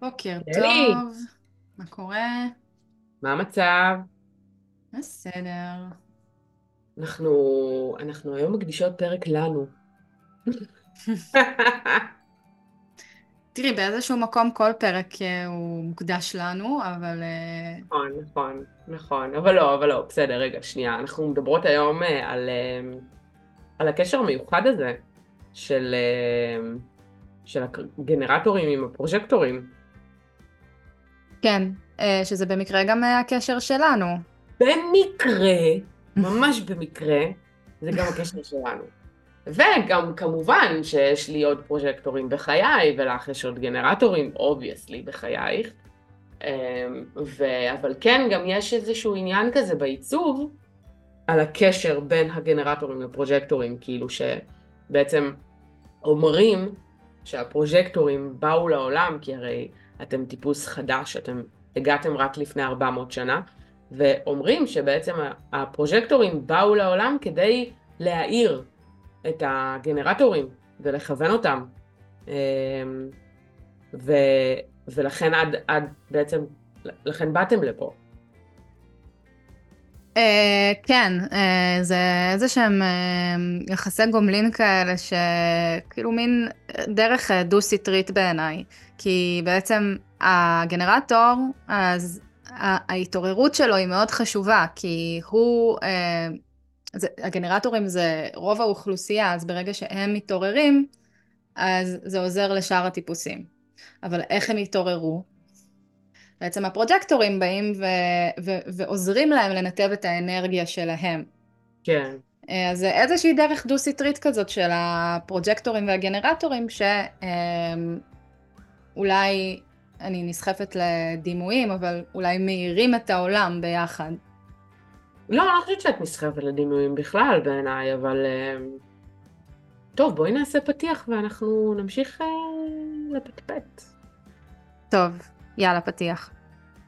בוקר ילי, טוב, מה קורה? מה המצב? בסדר. אנחנו, אנחנו היום מקדישות פרק לנו. תראי, באיזשהו מקום כל פרק אה, הוא מוקדש לנו, אבל אה, נכון, נכון, נכון, אבל לא, אבל לא, בסדר, רגע, שנייה. אנחנו מדברות היום אה, על, על הקשר המיוחד הזה של, של הגנרטורים עם הפרוז'קטורים. כן, אה, שזה במקרה גם אה, הקשר שלנו. במקרה, ממש במקרה, זה גם הקשר שלנו. וגם כמובן שיש לי עוד פרוז'קטורים בחיי, ולך יש עוד גנרטורים, obviously, בחייך. אמ, ו... אבל כן, גם יש איזשהו עניין כזה בעיצוב על הקשר בין הגנרטורים לפרוז'קטורים, כאילו שבעצם אומרים שהפרוז'קטורים באו לעולם, כי הרי אתם טיפוס חדש, אתם הגעתם רק לפני 400 שנה, ואומרים שבעצם הפרוז'קטורים באו לעולם כדי להאיר את הגנרטורים ולכוון אותם. אמ, ו, ולכן עד, עד בעצם, לכן באתם לפה. Uh, כן, uh, זה איזה שהם uh, יחסי גומלין כאלה שכאילו מין דרך דו-סטרית בעיניי. כי בעצם הגנרטור, אז ההתעוררות שלו היא מאוד חשובה, כי הוא, uh, זה, הגנרטורים זה רוב האוכלוסייה, אז ברגע שהם מתעוררים, אז זה עוזר לשאר הטיפוסים. אבל איך הם יתעוררו? בעצם הפרוג'קטורים באים ו- ו- ועוזרים להם לנתב את האנרגיה שלהם. כן. אז זה איזושהי דרך דו-סטרית כזאת של הפרוג'קטורים והגנרטורים, שאולי אני נסחפת לדימויים, אבל אולי מאירים את העולם ביחד. לא, אני לא חושבת שאת נסחפת לדימויים בכלל בעיניי, אבל... טוב, בואי נעשה פתיח ואנחנו נמשיך לפטפט. טוב, יאללה, פתיח.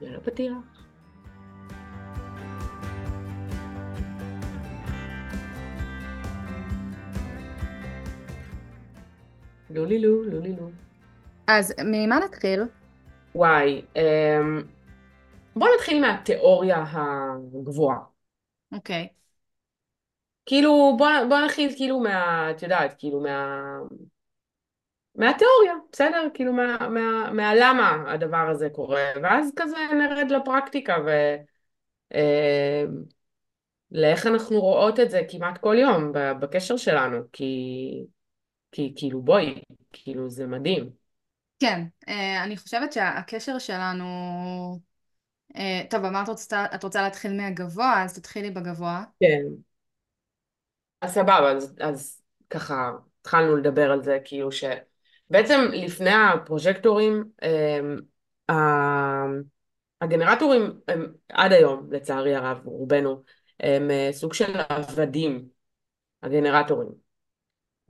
יאללה, פתיח. לולי לו, לולי לו. אז ממה נתחיל? וואי, אמ, בוא נתחיל מהתיאוריה הגבוהה. אוקיי. Okay. כאילו, בוא, בוא נתחיל כאילו מה, את יודעת, כאילו מה... מהתיאוריה, בסדר? כאילו מה, מה, מהלמה הדבר הזה קורה, ואז כזה נרד לפרקטיקה ו... אה, לאיך אנחנו רואות את זה כמעט כל יום בקשר שלנו, כי, כי כאילו בואי, כאילו זה מדהים. כן, אה, אני חושבת שהקשר שלנו, אה, טוב אמרת את רוצה להתחיל מהגבוה, אז תתחילי בגבוה. כן. אז סבבה, אז, אז ככה התחלנו לדבר על זה, כאילו ש... בעצם לפני הפרוז'קטורים, אה, הגנרטורים הם עד היום, לצערי הרב, רובנו, הם סוג של עבדים, הגנרטורים.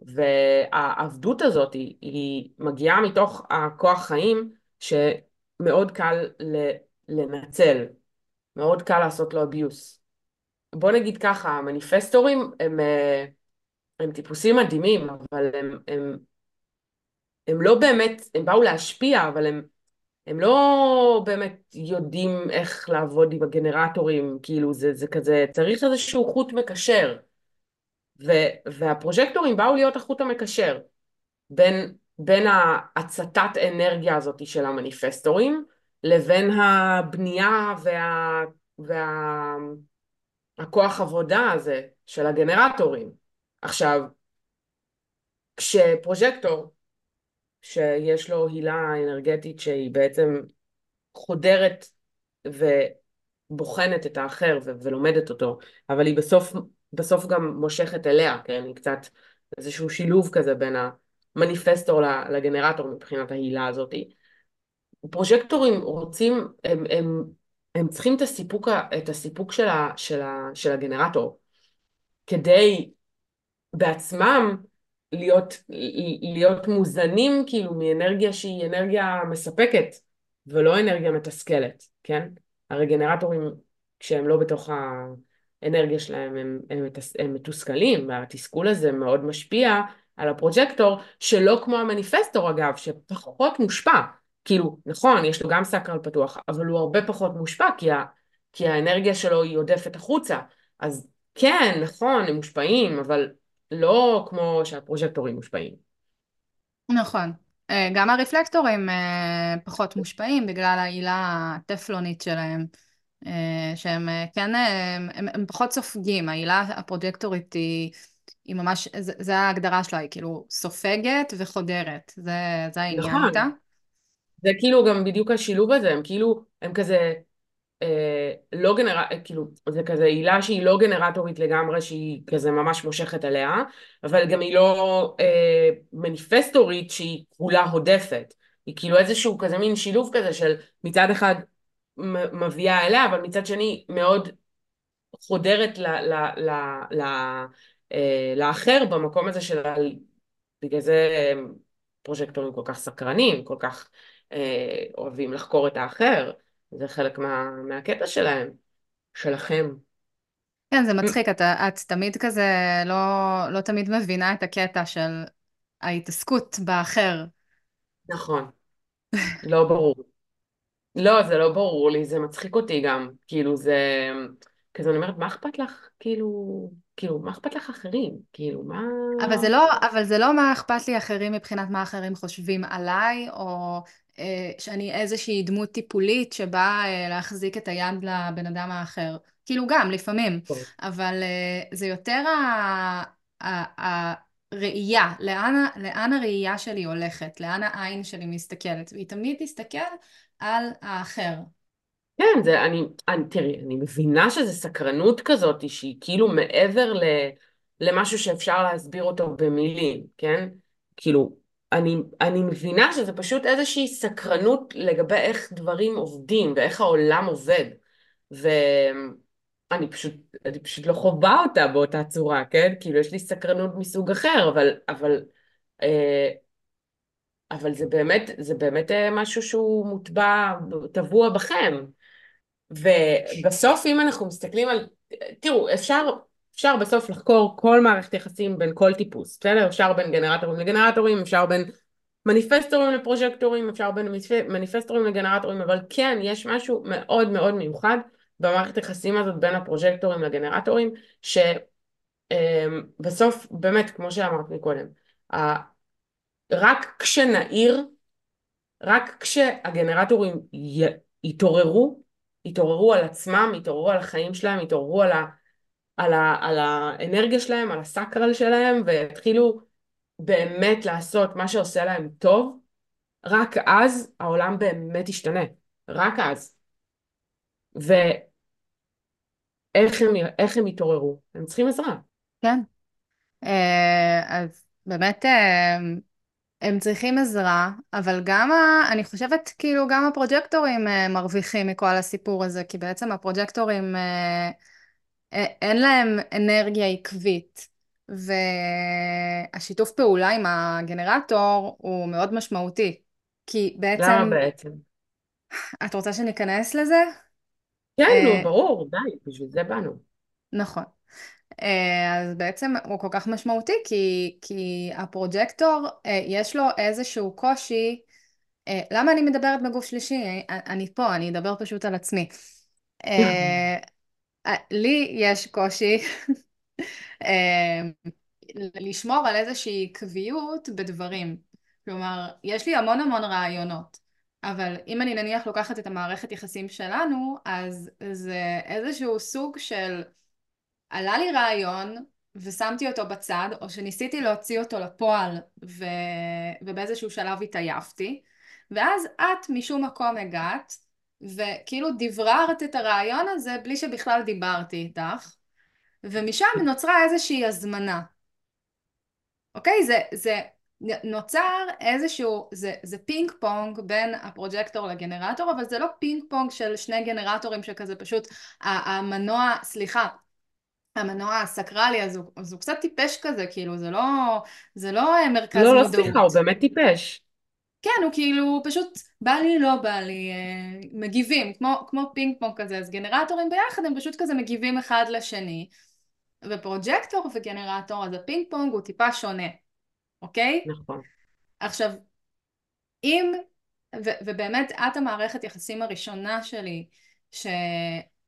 והעבדות הזאת היא, היא מגיעה מתוך הכוח חיים שמאוד קל לנצל, מאוד קל לעשות לו אביוס. בוא נגיד ככה, המניפסטורים הם, אה, הם טיפוסים מדהימים, אבל הם, הם, הם לא באמת, הם באו להשפיע, אבל הם הם לא באמת יודעים איך לעבוד עם הגנרטורים, כאילו זה, זה כזה, צריך איזשהו חוט מקשר. ו, והפרוז'קטורים באו להיות החוט המקשר בין, בין ההצתת אנרגיה הזאת של המניפסטורים לבין הבנייה וה, וה, הכוח עבודה הזה של הגנרטורים. עכשיו, כשפרוז'קטור שיש לו הילה אנרגטית שהיא בעצם חודרת ובוחנת את האחר ולומדת אותו, אבל היא בסוף, בסוף גם מושכת אליה, כן? היא קצת איזשהו שילוב כזה בין המניפסטור לגנרטור מבחינת ההילה הזאת. פרוג'קטורים רוצים, הם, הם, הם צריכים את הסיפוק, את הסיפוק של, ה, של, ה, של הגנרטור כדי בעצמם להיות, להיות מוזנים כאילו מאנרגיה שהיא אנרגיה מספקת ולא אנרגיה מתסכלת, כן? הרגנרטורים כשהם לא בתוך האנרגיה שלהם הם, הם, הם מתוסכלים והתסכול הזה מאוד משפיע על הפרוג'קטור שלא כמו המניפסטור אגב שפחות מושפע כאילו, נכון, יש לו גם סקרל פתוח, אבל הוא הרבה פחות מושפע, כי, ה, כי האנרגיה שלו היא עודפת החוצה. אז כן, נכון, הם מושפעים, אבל לא כמו שהפרוז'קטורים מושפעים. נכון. אה, גם הרפלקטורים אה, פחות מושפעים בגלל העילה הטפלונית שלהם, שהם כן, הם, הם פחות סופגים, העילה הפרוג'קטורית היא, היא ממש, זה, זה ההגדרה שלה, היא כאילו סופגת וחודרת, זה, זה העניין נכון. איתה. זה כאילו גם בדיוק השילוב הזה, הם כאילו, הם כזה אה, לא גנר... כאילו, זה כזה עילה שהיא לא גנרטורית לגמרי, שהיא כזה ממש מושכת עליה, אבל גם היא לא אה, מניפסטורית שהיא כולה הודפת. היא כאילו איזשהו כזה מין שילוב כזה של מצד אחד מביאה אליה, אבל מצד שני מאוד חודרת ל, ל, ל, ל, אה, לאחר במקום הזה של... בגלל זה פרוז'קטורים כל כך סקרנים, כל כך אה, אוהבים לחקור את האחר. זה חלק מה, מהקטע שלהם, שלכם. כן, זה מצחיק, את, את תמיד כזה לא, לא תמיד מבינה את הקטע של ההתעסקות באחר. נכון, לא ברור. לא, זה לא ברור לי, זה מצחיק אותי גם. כאילו, זה... כזה אני אומרת, מה אכפת לך? כאילו, כאילו, מה אכפת לך אחרים? כאילו, מה... אבל זה לא, אבל זה לא מה אכפת לי אחרים מבחינת מה אחרים חושבים עליי, או אה, שאני איזושהי דמות טיפולית שבאה אה, להחזיק את היד לבן אדם האחר. כאילו גם, לפעמים. אבל אה, זה יותר הראייה, לאן, לאן הראייה שלי הולכת, לאן העין שלי מסתכלת, והיא תמיד תסתכל על האחר. כן, זה, אני, אני, תראי, אני מבינה שזה סקרנות כזאת, שהיא כאילו מעבר ל, למשהו שאפשר להסביר אותו במילים, כן? כאילו, אני, אני מבינה שזה פשוט איזושהי סקרנות לגבי איך דברים עובדים ואיך העולם עובד. ואני פשוט, אני פשוט לא חווה אותה באותה צורה, כן? כאילו, יש לי סקרנות מסוג אחר, אבל, אבל, אה, אבל זה באמת, זה באמת אה, משהו שהוא מוטבע, טבוע בכם. ובסוף, אם אנחנו מסתכלים על... תראו, אפשר, אפשר בסוף לחקור כל מערכת יחסים בין כל טיפוס, בסדר? אפשר בין גנרטורים לגנרטורים, אפשר בין מניפסטורים לפרוז'קטורים, אפשר בין מניפסטורים לגנרטורים, אבל כן, יש משהו מאוד מאוד מיוחד במערכת יחסים הזאת בין הפרוז'קטורים לגנרטורים, שבסוף, באמת, כמו שאמרת מקודם, רק כשנעיר, רק כשהגנרטורים יתעוררו, יתעוררו על עצמם, יתעוררו על החיים שלהם, יתעוררו על, ה, על, ה, על האנרגיה שלהם, על הסקרל שלהם, ויתחילו באמת לעשות מה שעושה להם טוב, רק אז העולם באמת ישתנה. רק אז. ואיך הם, הם יתעוררו? הם צריכים עזרה. כן. אה, אז באמת אה, הם צריכים עזרה, אבל גם, ה... אני חושבת כאילו גם הפרוג'קטורים אה, מרוויחים מכל הסיפור הזה, כי בעצם הפרוג'קטורים אין להם אנרגיה עקבית. והשיתוף פעולה עם הגנרטור הוא מאוד משמעותי. כי בעצם... למה בעצם? את רוצה שניכנס לזה? כן, נו, אה, ברור, די, בשביל זה באנו. נכון. אה, אז בעצם הוא כל כך משמעותי כי, כי הפרוג'קטור, אה, יש לו איזשהו קושי. למה אני מדברת בגוף שלישי? אני פה, אני אדבר פשוט על עצמי. לי יש קושי לשמור על איזושהי קביעות בדברים. כלומר, יש לי המון המון רעיונות, אבל אם אני נניח לוקחת את המערכת יחסים שלנו, אז זה איזשהו סוג של עלה לי רעיון ושמתי אותו בצד, או שניסיתי להוציא אותו לפועל ו... ובאיזשהו שלב התעייפתי, ואז את משום מקום הגעת, וכאילו דבררת את הרעיון הזה בלי שבכלל דיברתי איתך, ומשם נוצרה איזושהי הזמנה. אוקיי? זה, זה נוצר איזשהו, זה, זה פינג פונג בין הפרוג'קטור לגנרטור, אבל זה לא פינג פונג של שני גנרטורים שכזה פשוט המנוע, סליחה, המנוע הסקרלי, אז הוא, אז הוא קצת טיפש כזה, כאילו, זה לא, זה לא אה, מרכז לא, מודעות. לא, לא, סליחה, הוא באמת טיפש. כן, הוא כאילו פשוט בא לי, לא בא לי, אה, מגיבים, כמו, כמו פינג פונג כזה, אז גנרטורים ביחד הם פשוט כזה מגיבים אחד לשני. ופרוג'קטור וגנרטור, אז הפינג פונג הוא טיפה שונה, אוקיי? נכון. עכשיו, אם ו- ובאמת את המערכת יחסים הראשונה שלי ש...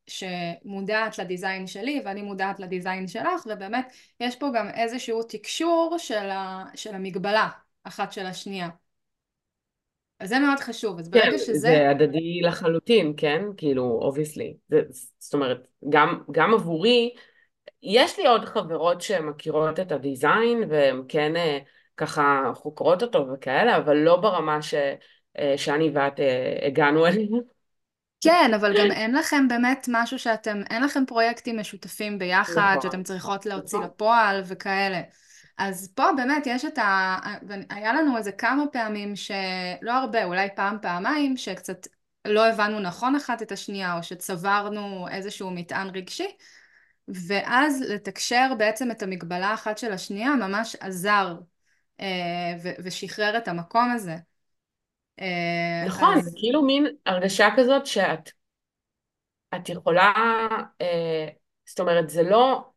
שמודעת ל design שלי ואני מודעת ל design שלך ובאמת יש פה גם איזשהו תקשור של, ה... של המגבלה אחת של השנייה. אז זה מאוד חשוב, אז ברגע כן, שזה... זה הדדי לחלוטין, כן? כאילו, obviously. זאת אומרת, גם, גם עבורי, יש לי עוד חברות שמכירות את הדיזיין והן כן אה, ככה חוקרות אותו וכאלה, אבל לא ברמה ש, אה, שאני ואת אה, הגענו אליה. כן, אבל גם אין לכם באמת משהו שאתם, אין לכם פרויקטים משותפים ביחד, נכון, שאתם צריכות להוציא נכון. לפועל וכאלה. אז פה באמת יש את ה... היה לנו איזה כמה פעמים שלא הרבה, אולי פעם, פעמיים, שקצת לא הבנו נכון אחת את השנייה, או שצברנו איזשהו מטען רגשי, ואז לתקשר בעצם את המגבלה האחת של השנייה ממש עזר אה, ו- ושחרר את המקום הזה. אה, נכון, אז כאילו מין הרגשה כזאת שאת את יכולה, אה, זאת אומרת, זה לא,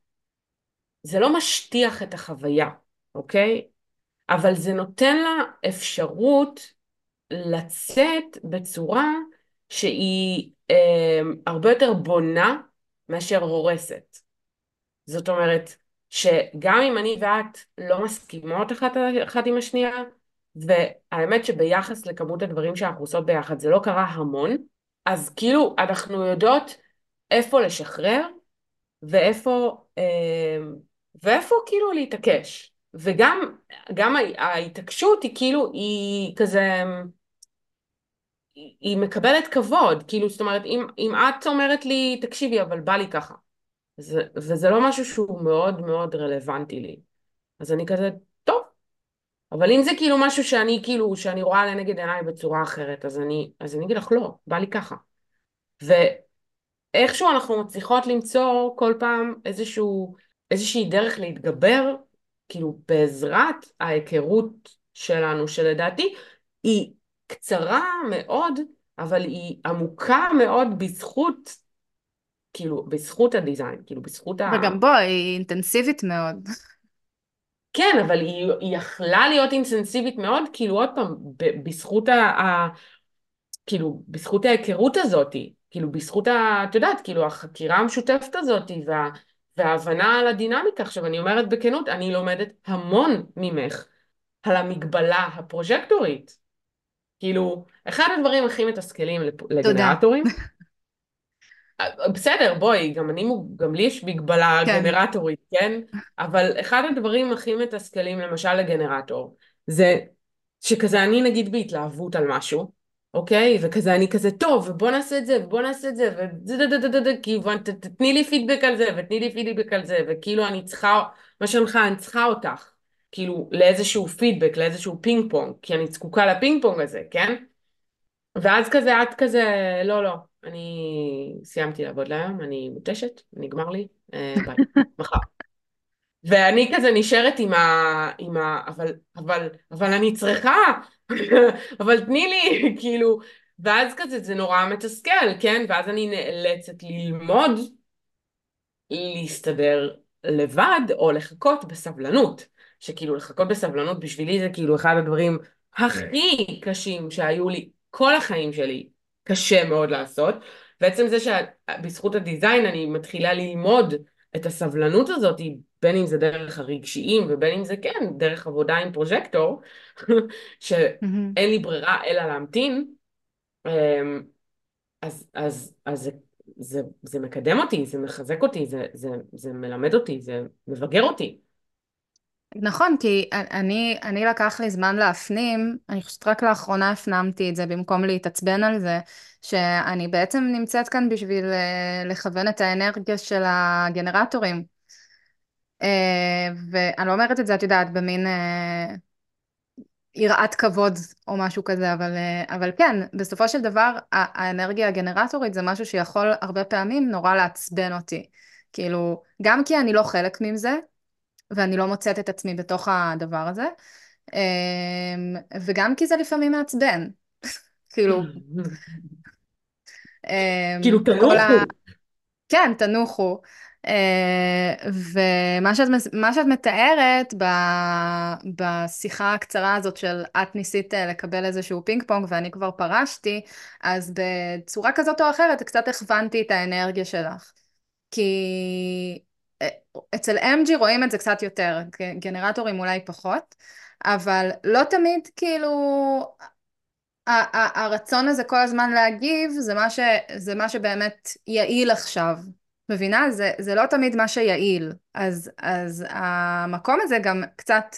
זה לא משטיח את החוויה, אוקיי? אבל זה נותן לה אפשרות לצאת בצורה שהיא אה, הרבה יותר בונה מאשר הורסת. זאת אומרת, שגם אם אני ואת לא מסכימות אחת, אחת עם השנייה, והאמת שביחס לכמות הדברים שאנחנו עושות ביחד זה לא קרה המון, אז כאילו אנחנו יודעות איפה לשחרר ואיפה, אה, ואיפה כאילו להתעקש. וגם גם ההתעקשות היא כאילו, היא כזה, היא מקבלת כבוד, כאילו זאת אומרת אם, אם את אומרת לי תקשיבי אבל בא לי ככה. זה, וזה לא משהו שהוא מאוד מאוד רלוונטי לי. אז אני כזה אבל אם זה כאילו משהו שאני כאילו שאני רואה לנגד עיניי בצורה אחרת אז אני, אז אני אגיד לך לא, בא לי ככה ואיכשהו אנחנו מצליחות למצוא כל פעם איזשהו, איזושהי דרך להתגבר כאילו בעזרת ההיכרות שלנו שלדעתי היא קצרה מאוד, אבל היא עמוקה מאוד בזכות, כאילו, בזכות הדיזיין, כאילו, בזכות ה... וגם בו, היא אינטנסיבית מאוד. כן, אבל היא, היא יכלה להיות אינטנסיבית מאוד, כאילו, עוד פעם, בזכות ה... ה... כאילו, בזכות ההיכרות הזאת, כאילו, בזכות ה... את יודעת, כאילו, החקירה המשותפת הזאת, וה... וההבנה על הדינמיקה. עכשיו, אני אומרת בכנות, אני לומדת המון ממך על המגבלה הפרוז'קטורית. כאילו, אחד הדברים הכי מתסכלים לגנרטורים, בסדר, בואי, גם אני, גם לי יש מגבלה כן. גנרטורית, כן? אבל אחד הדברים הכי מתסכלים למשל לגנרטור, זה שכזה אני נגיד בהתלהבות על משהו, אוקיי? וכזה אני כזה, טוב, ובוא נעשה את זה, ובוא נעשה את זה, ודדדדדד, כאילו, תתני לי פידבק על זה, ותני לי פידבק על זה, וכאילו אני צריכה, מה שאני אני צריכה אותך. כאילו לאיזשהו פידבק, לאיזשהו פינג פונג, כי אני זקוקה לפינג פונג הזה, כן? ואז כזה, את כזה, לא, לא, אני סיימתי לעבוד להיום, אני מותשת, נגמר לי, אה, ביי, מחר. ואני כזה נשארת עם ה... עם ה... אבל, אבל, אבל אני צריכה, אבל תני לי, כאילו, ואז כזה זה נורא מתסכל, כן? ואז אני נאלצת ללמוד להסתדר לבד או לחכות בסבלנות. שכאילו לחכות בסבלנות בשבילי זה כאילו אחד הדברים הכי קשים שהיו לי כל החיים שלי, קשה מאוד לעשות. ועצם זה שבזכות הדיזיין אני מתחילה ללמוד את הסבלנות הזאת, בין אם זה דרך הרגשיים ובין אם זה כן, דרך עבודה עם פרוז'קטור, שאין לי ברירה אלא להמתין, אמ, אז, אז, אז זה, זה, זה מקדם אותי, זה מחזק אותי, זה, זה, זה מלמד אותי, זה מבגר אותי. נכון, כי אני, אני לקח לי זמן להפנים, אני חושבת רק לאחרונה הפנמתי את זה במקום להתעצבן על זה, שאני בעצם נמצאת כאן בשביל אה, לכוון את האנרגיה של הגנרטורים. אה, ואני לא אומרת את זה, את יודעת, במין אה, יראת כבוד או משהו כזה, אבל, אבל כן, בסופו של דבר האנרגיה הגנרטורית זה משהו שיכול הרבה פעמים נורא לעצבן אותי. כאילו, גם כי אני לא חלק מזה, ואני לא מוצאת את עצמי בתוך הדבר הזה, אמ, וגם כי זה לפעמים מעצבן, כאילו... אמ, כאילו תנוחו. כן, תנוחו. אה, ומה שאת, שאת מתארת ב, בשיחה הקצרה הזאת של את ניסית אה, לקבל איזשהו פינג פונג ואני כבר פרשתי, אז בצורה כזאת או אחרת קצת הכוונתי את האנרגיה שלך. כי אצל MG רואים את זה קצת יותר, גנרטורים אולי פחות, אבל לא תמיד כאילו הרצון הזה כל הזמן להגיב זה מה, ש, זה מה שבאמת יעיל עכשיו. מבינה? זה, זה לא תמיד מה שיעיל. אז, אז המקום הזה גם קצת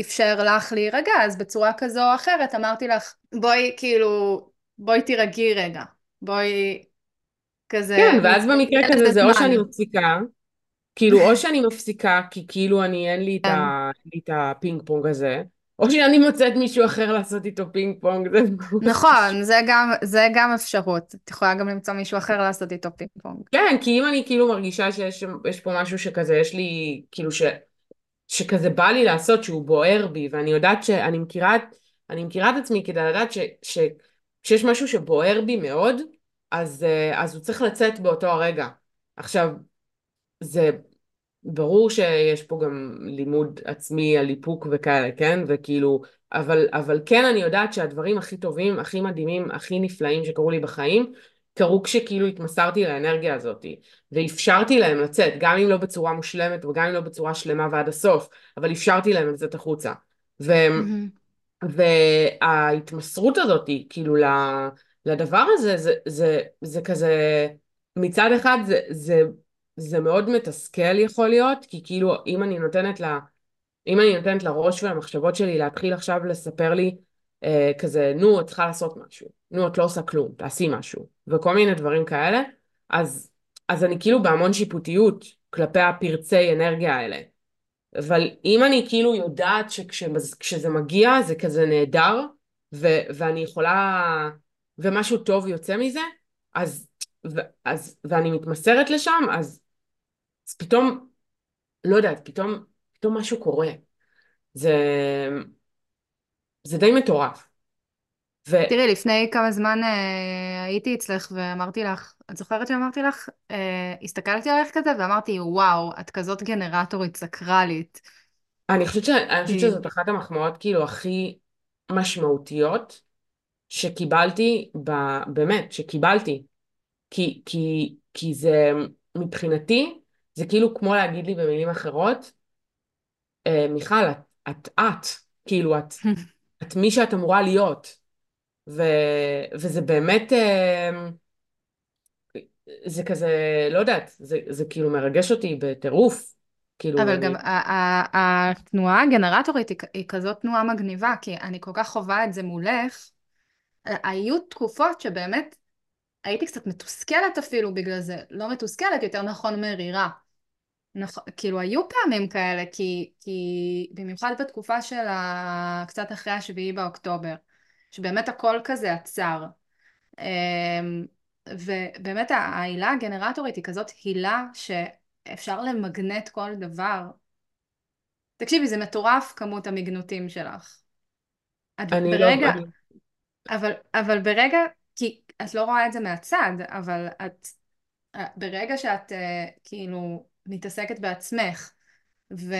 אפשר לך להירגע, אז בצורה כזו או אחרת אמרתי לך, בואי כאילו, בואי תירגעי רגע. בואי כזה... כן, ואז במקרה כזה זה או שאני מפסיקה, כאילו או שאני מפסיקה כי כאילו אני אין לי את, כן. ה, את הפינג פונג הזה, או שאני מוצאת מישהו אחר לעשות איתו פינג פונג. נכון, זה גם, זה גם אפשרות. את יכולה גם למצוא מישהו אחר לעשות איתו פינג פונג. כן, כי אם אני כאילו מרגישה שיש פה משהו שכזה, יש לי, כאילו ש... שכזה בא לי לעשות, שהוא בוער בי, ואני יודעת שאני מכירה, אני מכירה את עצמי כדי לדעת ש, ש, שיש משהו שבוער בי מאוד, אז, אה, אז הוא צריך לצאת באותו הרגע. עכשיו, זה ברור שיש פה גם לימוד עצמי על איפוק וכאלה, כן? וכאילו, אבל, אבל כן אני יודעת שהדברים הכי טובים, הכי מדהימים, הכי נפלאים שקרו לי בחיים, קרו כשכאילו התמסרתי לאנרגיה הזאת, ואפשרתי להם לצאת, גם אם לא בצורה מושלמת וגם אם לא בצורה שלמה ועד הסוף, אבל אפשרתי להם לצאת החוצה. ו... Mm-hmm. וההתמסרות הזאת, כאילו, לדבר הזה, זה, זה, זה כזה, מצד אחד זה, זה זה מאוד מתסכל יכול להיות, כי כאילו אם אני נותנת לה, אם אני נותנת לראש ולמחשבות שלי להתחיל עכשיו לספר לי אה, כזה, נו, את צריכה לעשות משהו, נו, את לא עושה כלום, תעשי משהו, וכל מיני דברים כאלה, אז, אז אני כאילו בהמון שיפוטיות כלפי הפרצי אנרגיה האלה. אבל אם אני כאילו יודעת שכשזה מגיע זה כזה נהדר, ו- ואני יכולה, ומשהו טוב יוצא מזה, אז, ו- אז, ואני מתמסרת לשם, אז אז פתאום, לא יודעת, פתאום, פתאום משהו קורה. זה, זה די מטורף. ו... תראי, לפני כמה זמן אה, הייתי אצלך ואמרתי לך, את זוכרת שאמרתי לך? אה, הסתכלתי עליך כזה ואמרתי, וואו, את כזאת גנרטורית סקרלית. אני חושבת, ש... אני חושבת שזאת אחת המחמאות כאילו הכי משמעותיות שקיבלתי, ב... באמת, שקיבלתי. כי, כי, כי זה מבחינתי, זה כאילו כמו להגיד לי במילים אחרות, אה, מיכל, את, את את, כאילו את, את מי שאת אמורה להיות. ו, וזה באמת, אה, זה כזה, לא יודעת, זה, זה כאילו מרגש אותי בטירוף. כאילו אבל אני... גם התנועה הגנרטורית היא, היא כזאת תנועה מגניבה, כי אני כל כך חווה את זה מולך. היו תקופות שבאמת הייתי קצת מתוסכלת אפילו בגלל זה, לא מתוסכלת, יותר נכון מרירה. נכון, כאילו היו פעמים כאלה, כי, כי במיוחד בתקופה של ה... קצת אחרי השביעי באוקטובר, שבאמת הכל כזה עצר. אמ, ובאמת העילה הגנרטורית היא כזאת הילה שאפשר למגנט כל דבר. תקשיבי, זה מטורף כמות המגנותים שלך. אני לא- ברגע, לא... אבל, אבל ברגע, כי את לא רואה את זה מהצד, אבל את, ברגע שאת כאילו מתעסקת בעצמך ו...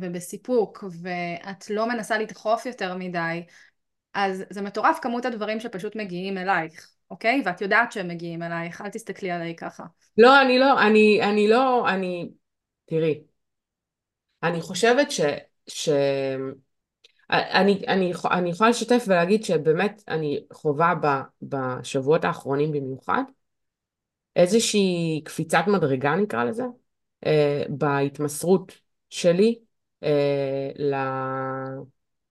ובסיפוק ואת לא מנסה לדחוף יותר מדי, אז זה מטורף כמות הדברים שפשוט מגיעים אלייך, אוקיי? ואת יודעת שהם מגיעים אלייך, אל תסתכלי עליי ככה. לא, אני לא, אני, אני לא, אני, תראי, אני חושבת ש... ש... אני, אני, אני יכולה לשתף ולהגיד שבאמת אני חווה ב, בשבועות האחרונים במיוחד איזושהי קפיצת מדרגה נקרא לזה, אה, בהתמסרות שלי אה, ל...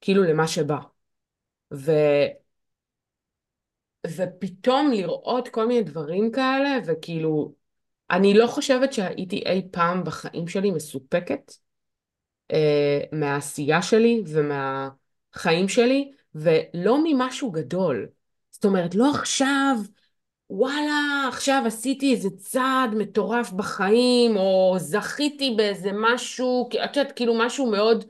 כאילו למה שבא. ו... ופתאום לראות כל מיני דברים כאלה, וכאילו, אני לא חושבת שהייתי אי פעם בחיים שלי מסופקת מהעשייה שלי ומהחיים שלי, ולא ממשהו גדול. זאת אומרת, לא עכשיו וואלה, עכשיו עשיתי איזה צעד מטורף בחיים, או זכיתי באיזה משהו, את יודעת, כאילו משהו מאוד,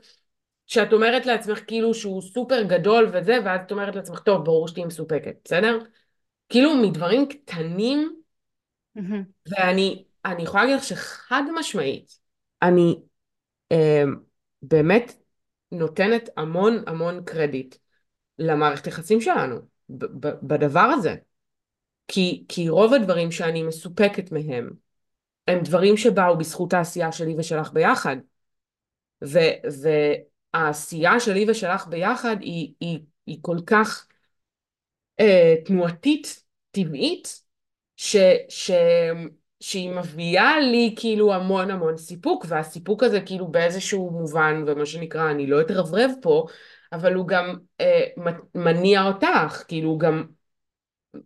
שאת אומרת לעצמך כאילו שהוא סופר גדול וזה, ואז את אומרת לעצמך, טוב, ברור שתהיי מסופקת, בסדר? כאילו מדברים קטנים, ואני אני יכולה להגיד לך שחד משמעית, אני אה, באמת נותנת המון המון קרדיט למערכת יחסים שלנו בדבר הזה. כי, כי רוב הדברים שאני מסופקת מהם הם דברים שבאו בזכות העשייה שלי ושלך ביחד. ו, והעשייה שלי ושלך ביחד היא, היא, היא כל כך אה, תנועתית, טבעית, ש, ש, שהיא מביאה לי כאילו המון המון סיפוק, והסיפוק הזה כאילו באיזשהו מובן, ומה שנקרא, אני לא אתרברב פה, אבל הוא גם אה, מניע אותך, כאילו הוא גם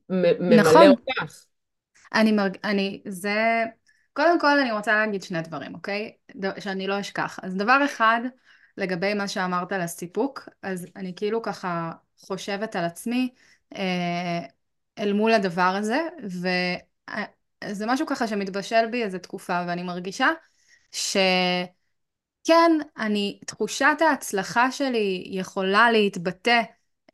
ממלא נכון. אותך. אני מרג... אני... זה... קודם כל אני רוצה להגיד שני דברים, אוקיי? ד... שאני לא אשכח. אז דבר אחד, לגבי מה שאמרת על הסיפוק, אז אני כאילו ככה חושבת על עצמי אה, אל מול הדבר הזה, וזה משהו ככה שמתבשל בי איזה תקופה, ואני מרגישה ש... כן, אני, תחושת ההצלחה שלי יכולה להתבטא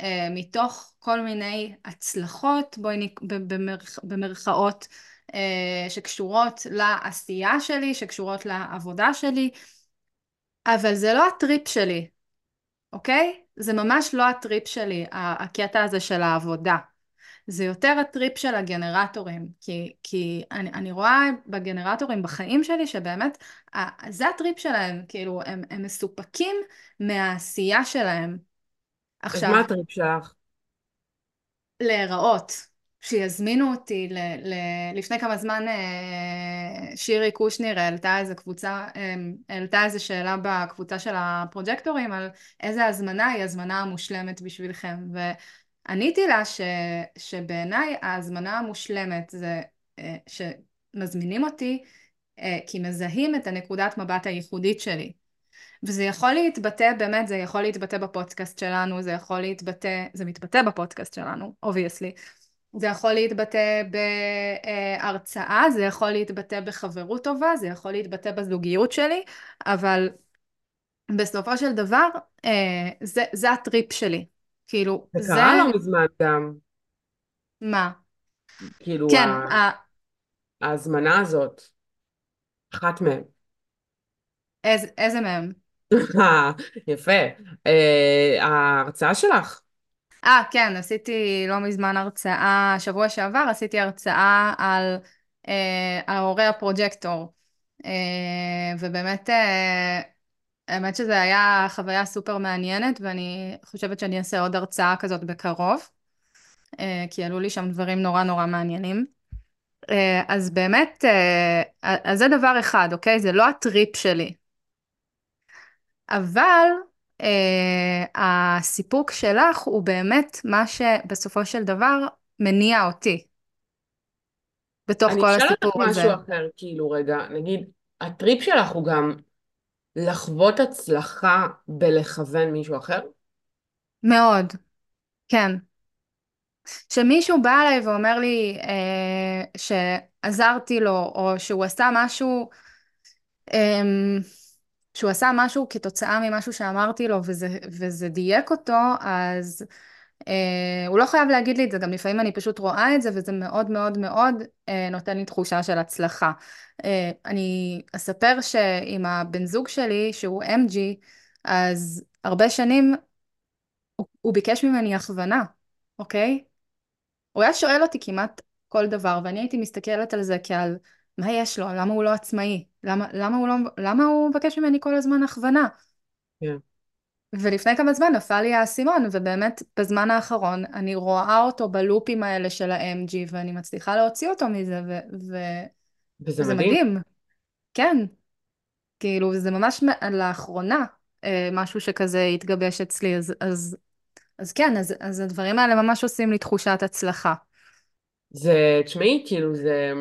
אה, מתוך כל מיני הצלחות, בואי נק... במרכ... במרכאות, אה, שקשורות לעשייה שלי, שקשורות לעבודה שלי, אבל זה לא הטריפ שלי, אוקיי? זה ממש לא הטריפ שלי, הקטע הזה של העבודה. זה יותר הטריפ של הגנרטורים, כי, כי אני, אני רואה בגנרטורים בחיים שלי שבאמת זה הטריפ שלהם, כאילו הם, הם מסופקים מהעשייה שלהם. עכשיו, אז מה הטריפ שלך? להיראות, שיזמינו אותי, ל, ל, לפני כמה זמן אה, שירי קושניר העלתה איזה קבוצה, אה, העלתה איזה שאלה בקבוצה של הפרוג'קטורים על איזה הזמנה היא הזמנה המושלמת בשבילכם, ו... עניתי לה ש, שבעיניי ההזמנה המושלמת זה אה, שמזמינים אותי אה, כי מזהים את הנקודת מבט הייחודית שלי. וזה יכול להתבטא, באמת, זה יכול להתבטא בפודקאסט שלנו, זה יכול להתבטא, זה מתבטא בפודקאסט שלנו, obviously. זה יכול להתבטא בהרצאה, זה יכול להתבטא בחברות טובה, זה יכול להתבטא בזוגיות שלי, אבל בסופו של דבר, אה, זה, זה הטריפ שלי. כאילו, זה... זה קרה לא מזמן גם. מה? כאילו, כן, ה... ההזמנה הזאת, אחת מהן. איזה, איזה מהם? יפה. אה, ההרצאה שלך. אה, כן, עשיתי לא מזמן הרצאה, שבוע שעבר עשיתי הרצאה על אה, ההורה הפרוג'קטור. אה, ובאמת, אה, האמת שזו היה חוויה סופר מעניינת, ואני חושבת שאני אעשה עוד הרצאה כזאת בקרוב, אה, כי עלו לי שם דברים נורא נורא מעניינים. אה, אז באמת, אה, אז זה דבר אחד, אוקיי? זה לא הטריפ שלי. אבל הסיפוק שלך הוא באמת מה שבסופו של דבר מניע אותי. בתוך כל הסיפור הזה. אני אשאל אותך משהו אחר, כאילו רגע, נגיד, הטריפ שלך הוא גם לחוות הצלחה בלכוון מישהו אחר? מאוד, כן. שמישהו בא אליי ואומר לי אה, שעזרתי לו, או שהוא עשה משהו, אה, שהוא עשה משהו כתוצאה ממשהו שאמרתי לו וזה, וזה דייק אותו, אז הוא לא חייב להגיד לי את זה, גם לפעמים אני פשוט רואה את זה, וזה מאוד מאוד מאוד אה, נותן לי תחושה של הצלחה. אה, אני אספר שעם הבן זוג שלי, שהוא MG, אז הרבה שנים הוא, הוא ביקש ממני הכוונה, אוקיי? הוא היה שואל אותי כמעט כל דבר, ואני הייתי מסתכלת על זה כעל מה יש לו, למה הוא לא עצמאי, למה, למה, הוא, לא, למה הוא מבקש ממני כל הזמן הכוונה. Yeah. ולפני כמה זמן נפל לי האסימון, ובאמת בזמן האחרון אני רואה אותו בלופים האלה של ה-MG, ואני מצליחה להוציא אותו מזה, ו... ו... וזה מדהים. מדהים. כן. כאילו, זה ממש לאחרונה אה, משהו שכזה התגבש אצלי, אז, אז אז כן, אז, אז הדברים האלה ממש עושים לי תחושת הצלחה. זה, תשמעי, כאילו זה,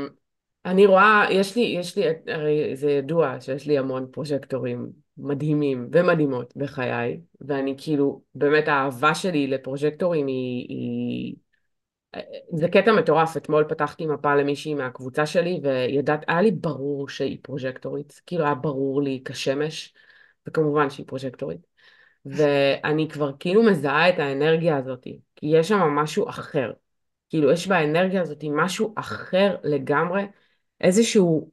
אני רואה, יש לי, יש לי, הרי זה ידוע שיש לי המון פרוז'קטורים מדהימים ומדהימות בחיי, ואני כאילו, באמת האהבה שלי לפרוז'קטורים היא, היא... זה קטע מטורף, אתמול פתחתי מפה למישהי מהקבוצה שלי וידעת, היה לי ברור שהיא פרוז'קטורית, כאילו היה ברור לי כשמש, וכמובן שהיא פרוז'קטורית. ואני כבר כאילו מזהה את האנרגיה הזאת, כי יש שם משהו אחר. כאילו יש באנרגיה הזאת משהו אחר לגמרי, איזשהו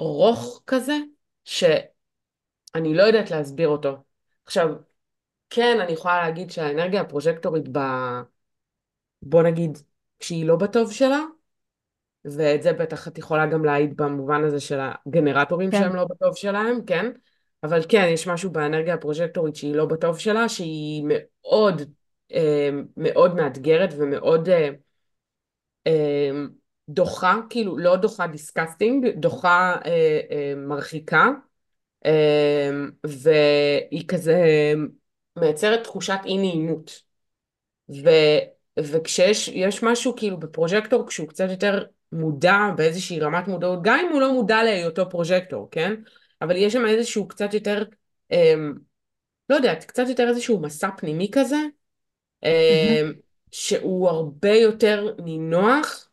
ארוך כזה, שאני לא יודעת להסביר אותו. עכשיו, כן, אני יכולה להגיד שהאנרגיה הפרוז'קטורית ב... בוא נגיד, כשהיא לא בטוב שלה, ואת זה בטח את יכולה גם להעיד במובן הזה של הגנרטורים כן. שהם לא בטוב שלהם, כן? אבל כן, יש משהו באנרגיה הפרוז'קטורית שהיא לא בטוב שלה, שהיא מאוד, אה, מאוד מאתגרת ומאוד אה, אה, דוחה, כאילו לא דוחה disgusting, דוחה אה, אה, מרחיקה, והיא כזה מייצרת תחושת אי נעימות. ו, וכשיש משהו כאילו בפרוז'קטור, כשהוא קצת יותר מודע באיזושהי רמת מודעות, גם אם הוא לא מודע להיותו פרוז'קטור, כן? אבל יש שם איזשהו קצת יותר, אה, לא יודעת, קצת יותר איזשהו מסע פנימי כזה, אה, שהוא הרבה יותר נינוח,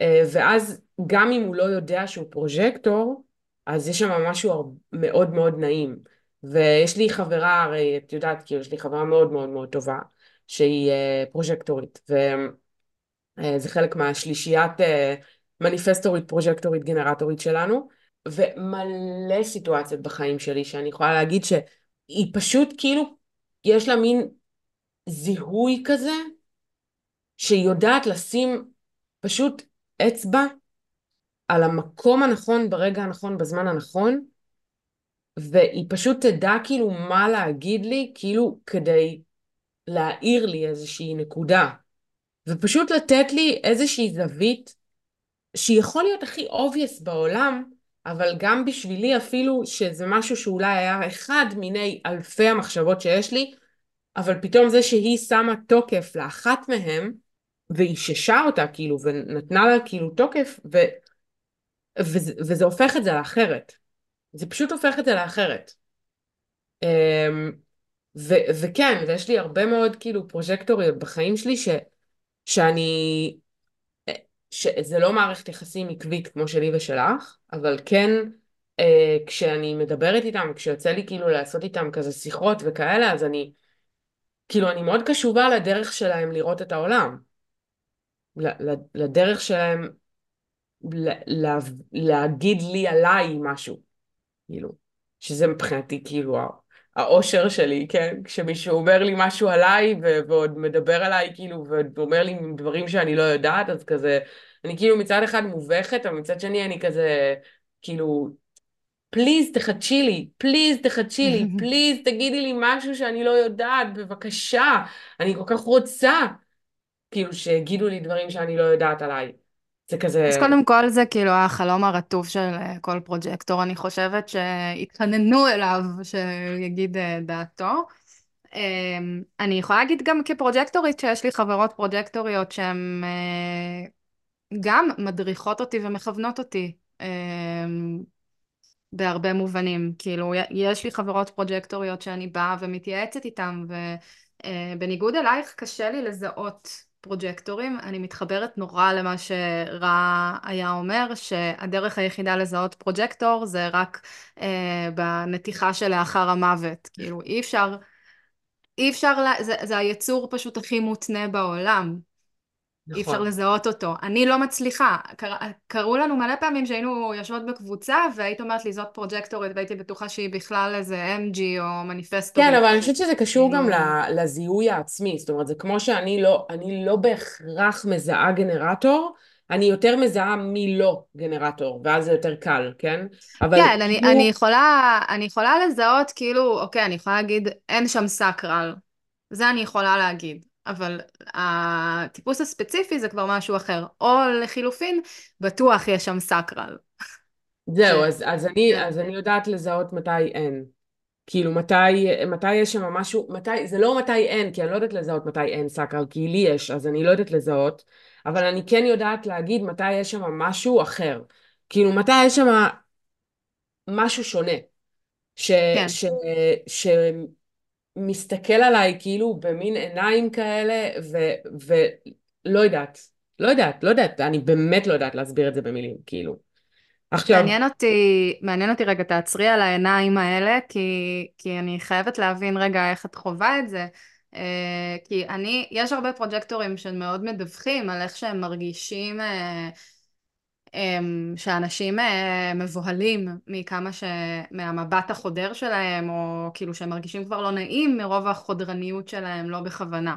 אה, ואז גם אם הוא לא יודע שהוא פרוז'קטור, אז יש שם משהו מאוד מאוד נעים. ויש לי חברה, הרי את יודעת, כאילו יש לי חברה מאוד מאוד מאוד טובה, שהיא אה, פרוז'קטורית, וזה חלק מהשלישיית אה, מניפסטורית, פרוז'קטורית, גנרטורית שלנו, ומלא סיטואציות בחיים שלי שאני יכולה להגיד שהיא פשוט כאילו, יש לה מין זיהוי כזה, שהיא יודעת לשים פשוט אצבע על המקום הנכון ברגע הנכון בזמן הנכון והיא פשוט תדע כאילו מה להגיד לי כאילו כדי להאיר לי איזושהי נקודה. ופשוט לתת לי איזושהי זווית שיכול להיות הכי obvious בעולם אבל גם בשבילי אפילו שזה משהו שאולי היה אחד מיני אלפי המחשבות שיש לי אבל פתאום זה שהיא שמה תוקף לאחת מהם ואיששה אותה כאילו ונתנה לה כאילו תוקף ו... וזה, וזה הופך את זה לאחרת. זה פשוט הופך את זה לאחרת. אמ, ו, וכן, ויש לי הרבה מאוד כאילו פרוז'קטוריות בחיים שלי ש, שאני, שזה לא מערכת יחסים עקבית כמו שלי ושלך, אבל כן אה, כשאני מדברת איתם, כשיוצא לי כאילו לעשות איתם כזה שיחות וכאלה, אז אני, כאילו אני מאוד קשובה לדרך שלהם לראות את העולם. לדרך שלהם לה, להגיד לי עליי משהו, כאילו, שזה מבחינתי כאילו האושר שלי, כן? כשמישהו אומר לי משהו עליי ו- ועוד מדבר עליי, כאילו, ואומר לי דברים שאני לא יודעת, אז כזה, אני כאילו מצד אחד מובכת, אבל מצד שני אני כזה, כאילו, פליז תחדשי לי, פליז תחדשי לי, פליז תגידי לי משהו שאני לא יודעת, בבקשה, אני כל כך רוצה, כאילו, שיגידו לי דברים שאני לא יודעת עליי. זה כזה... אז קודם כל זה כאילו החלום הרטוב של אה, כל פרוג'קטור, אני חושבת שיתחננו אליו שיגיד אה, דעתו. אמ, אני יכולה להגיד גם כפרוג'קטורית שיש לי חברות פרוג'קטוריות שהן אה, גם מדריכות אותי ומכוונות אותי אמ, בהרבה מובנים. כאילו, יש לי חברות פרוג'קטוריות שאני באה ומתייעצת איתן, ובניגוד אלייך קשה לי לזהות פרוג'קטורים. אני מתחברת נורא למה שרא היה אומר, שהדרך היחידה לזהות פרוג'קטור זה רק אה, בנתיחה שלאחר המוות. כאילו, אי אפשר, אי אפשר, לה, זה, זה היצור פשוט הכי מותנה בעולם. נכון. אי אפשר. לזהות אותו. אני לא מצליחה. קר... קראו לנו מלא פעמים שהיינו יושבות בקבוצה, והיית אומרת לי, זאת פרוג'קטורית, והייתי בטוחה שהיא בכלל איזה MG או מניפסטורית. כן, אבל אני חושבת שזה קשור גם לזיהוי העצמי. זאת אומרת, זה כמו שאני לא, אני לא בהכרח מזהה גנרטור, אני יותר מזהה מי לא גנרטור, ואז זה יותר קל, כן? אבל כן, כאילו... אני, אני, יכולה, אני יכולה לזהות, כאילו, אוקיי, אני יכולה להגיד, אין שם סקרל. זה אני יכולה להגיד. אבל הטיפוס הספציפי זה כבר משהו אחר. או לחילופין, בטוח יש שם סקרל. זהו, אז, אז, אני, אז אני יודעת לזהות מתי אין. כאילו, מתי, מתי יש שם משהו, מתי, זה לא מתי אין, כי אני לא יודעת לזהות מתי אין סקרל, כי לי יש, אז אני לא יודעת לזהות, אבל אני כן יודעת להגיד מתי יש שם משהו אחר. כאילו, מתי יש שם משהו שונה. ש, כן. ש, ש, מסתכל עליי כאילו במין עיניים כאלה, ולא יודעת, לא יודעת, לא יודעת, אני באמת לא יודעת להסביר את זה במילים, כאילו. עכשיו... מעניין אותי, מעניין אותי רגע, תעצרי על העיניים האלה, כי, כי אני חייבת להבין רגע איך את חווה את זה. Uh, כי אני, יש הרבה פרוג'קטורים שמאוד מדווחים על איך שהם מרגישים uh, שאנשים אה, מבוהלים מכמה ש... מהמבט החודר שלהם, או כאילו שהם מרגישים כבר לא נעים מרוב החודרניות שלהם, לא בכוונה.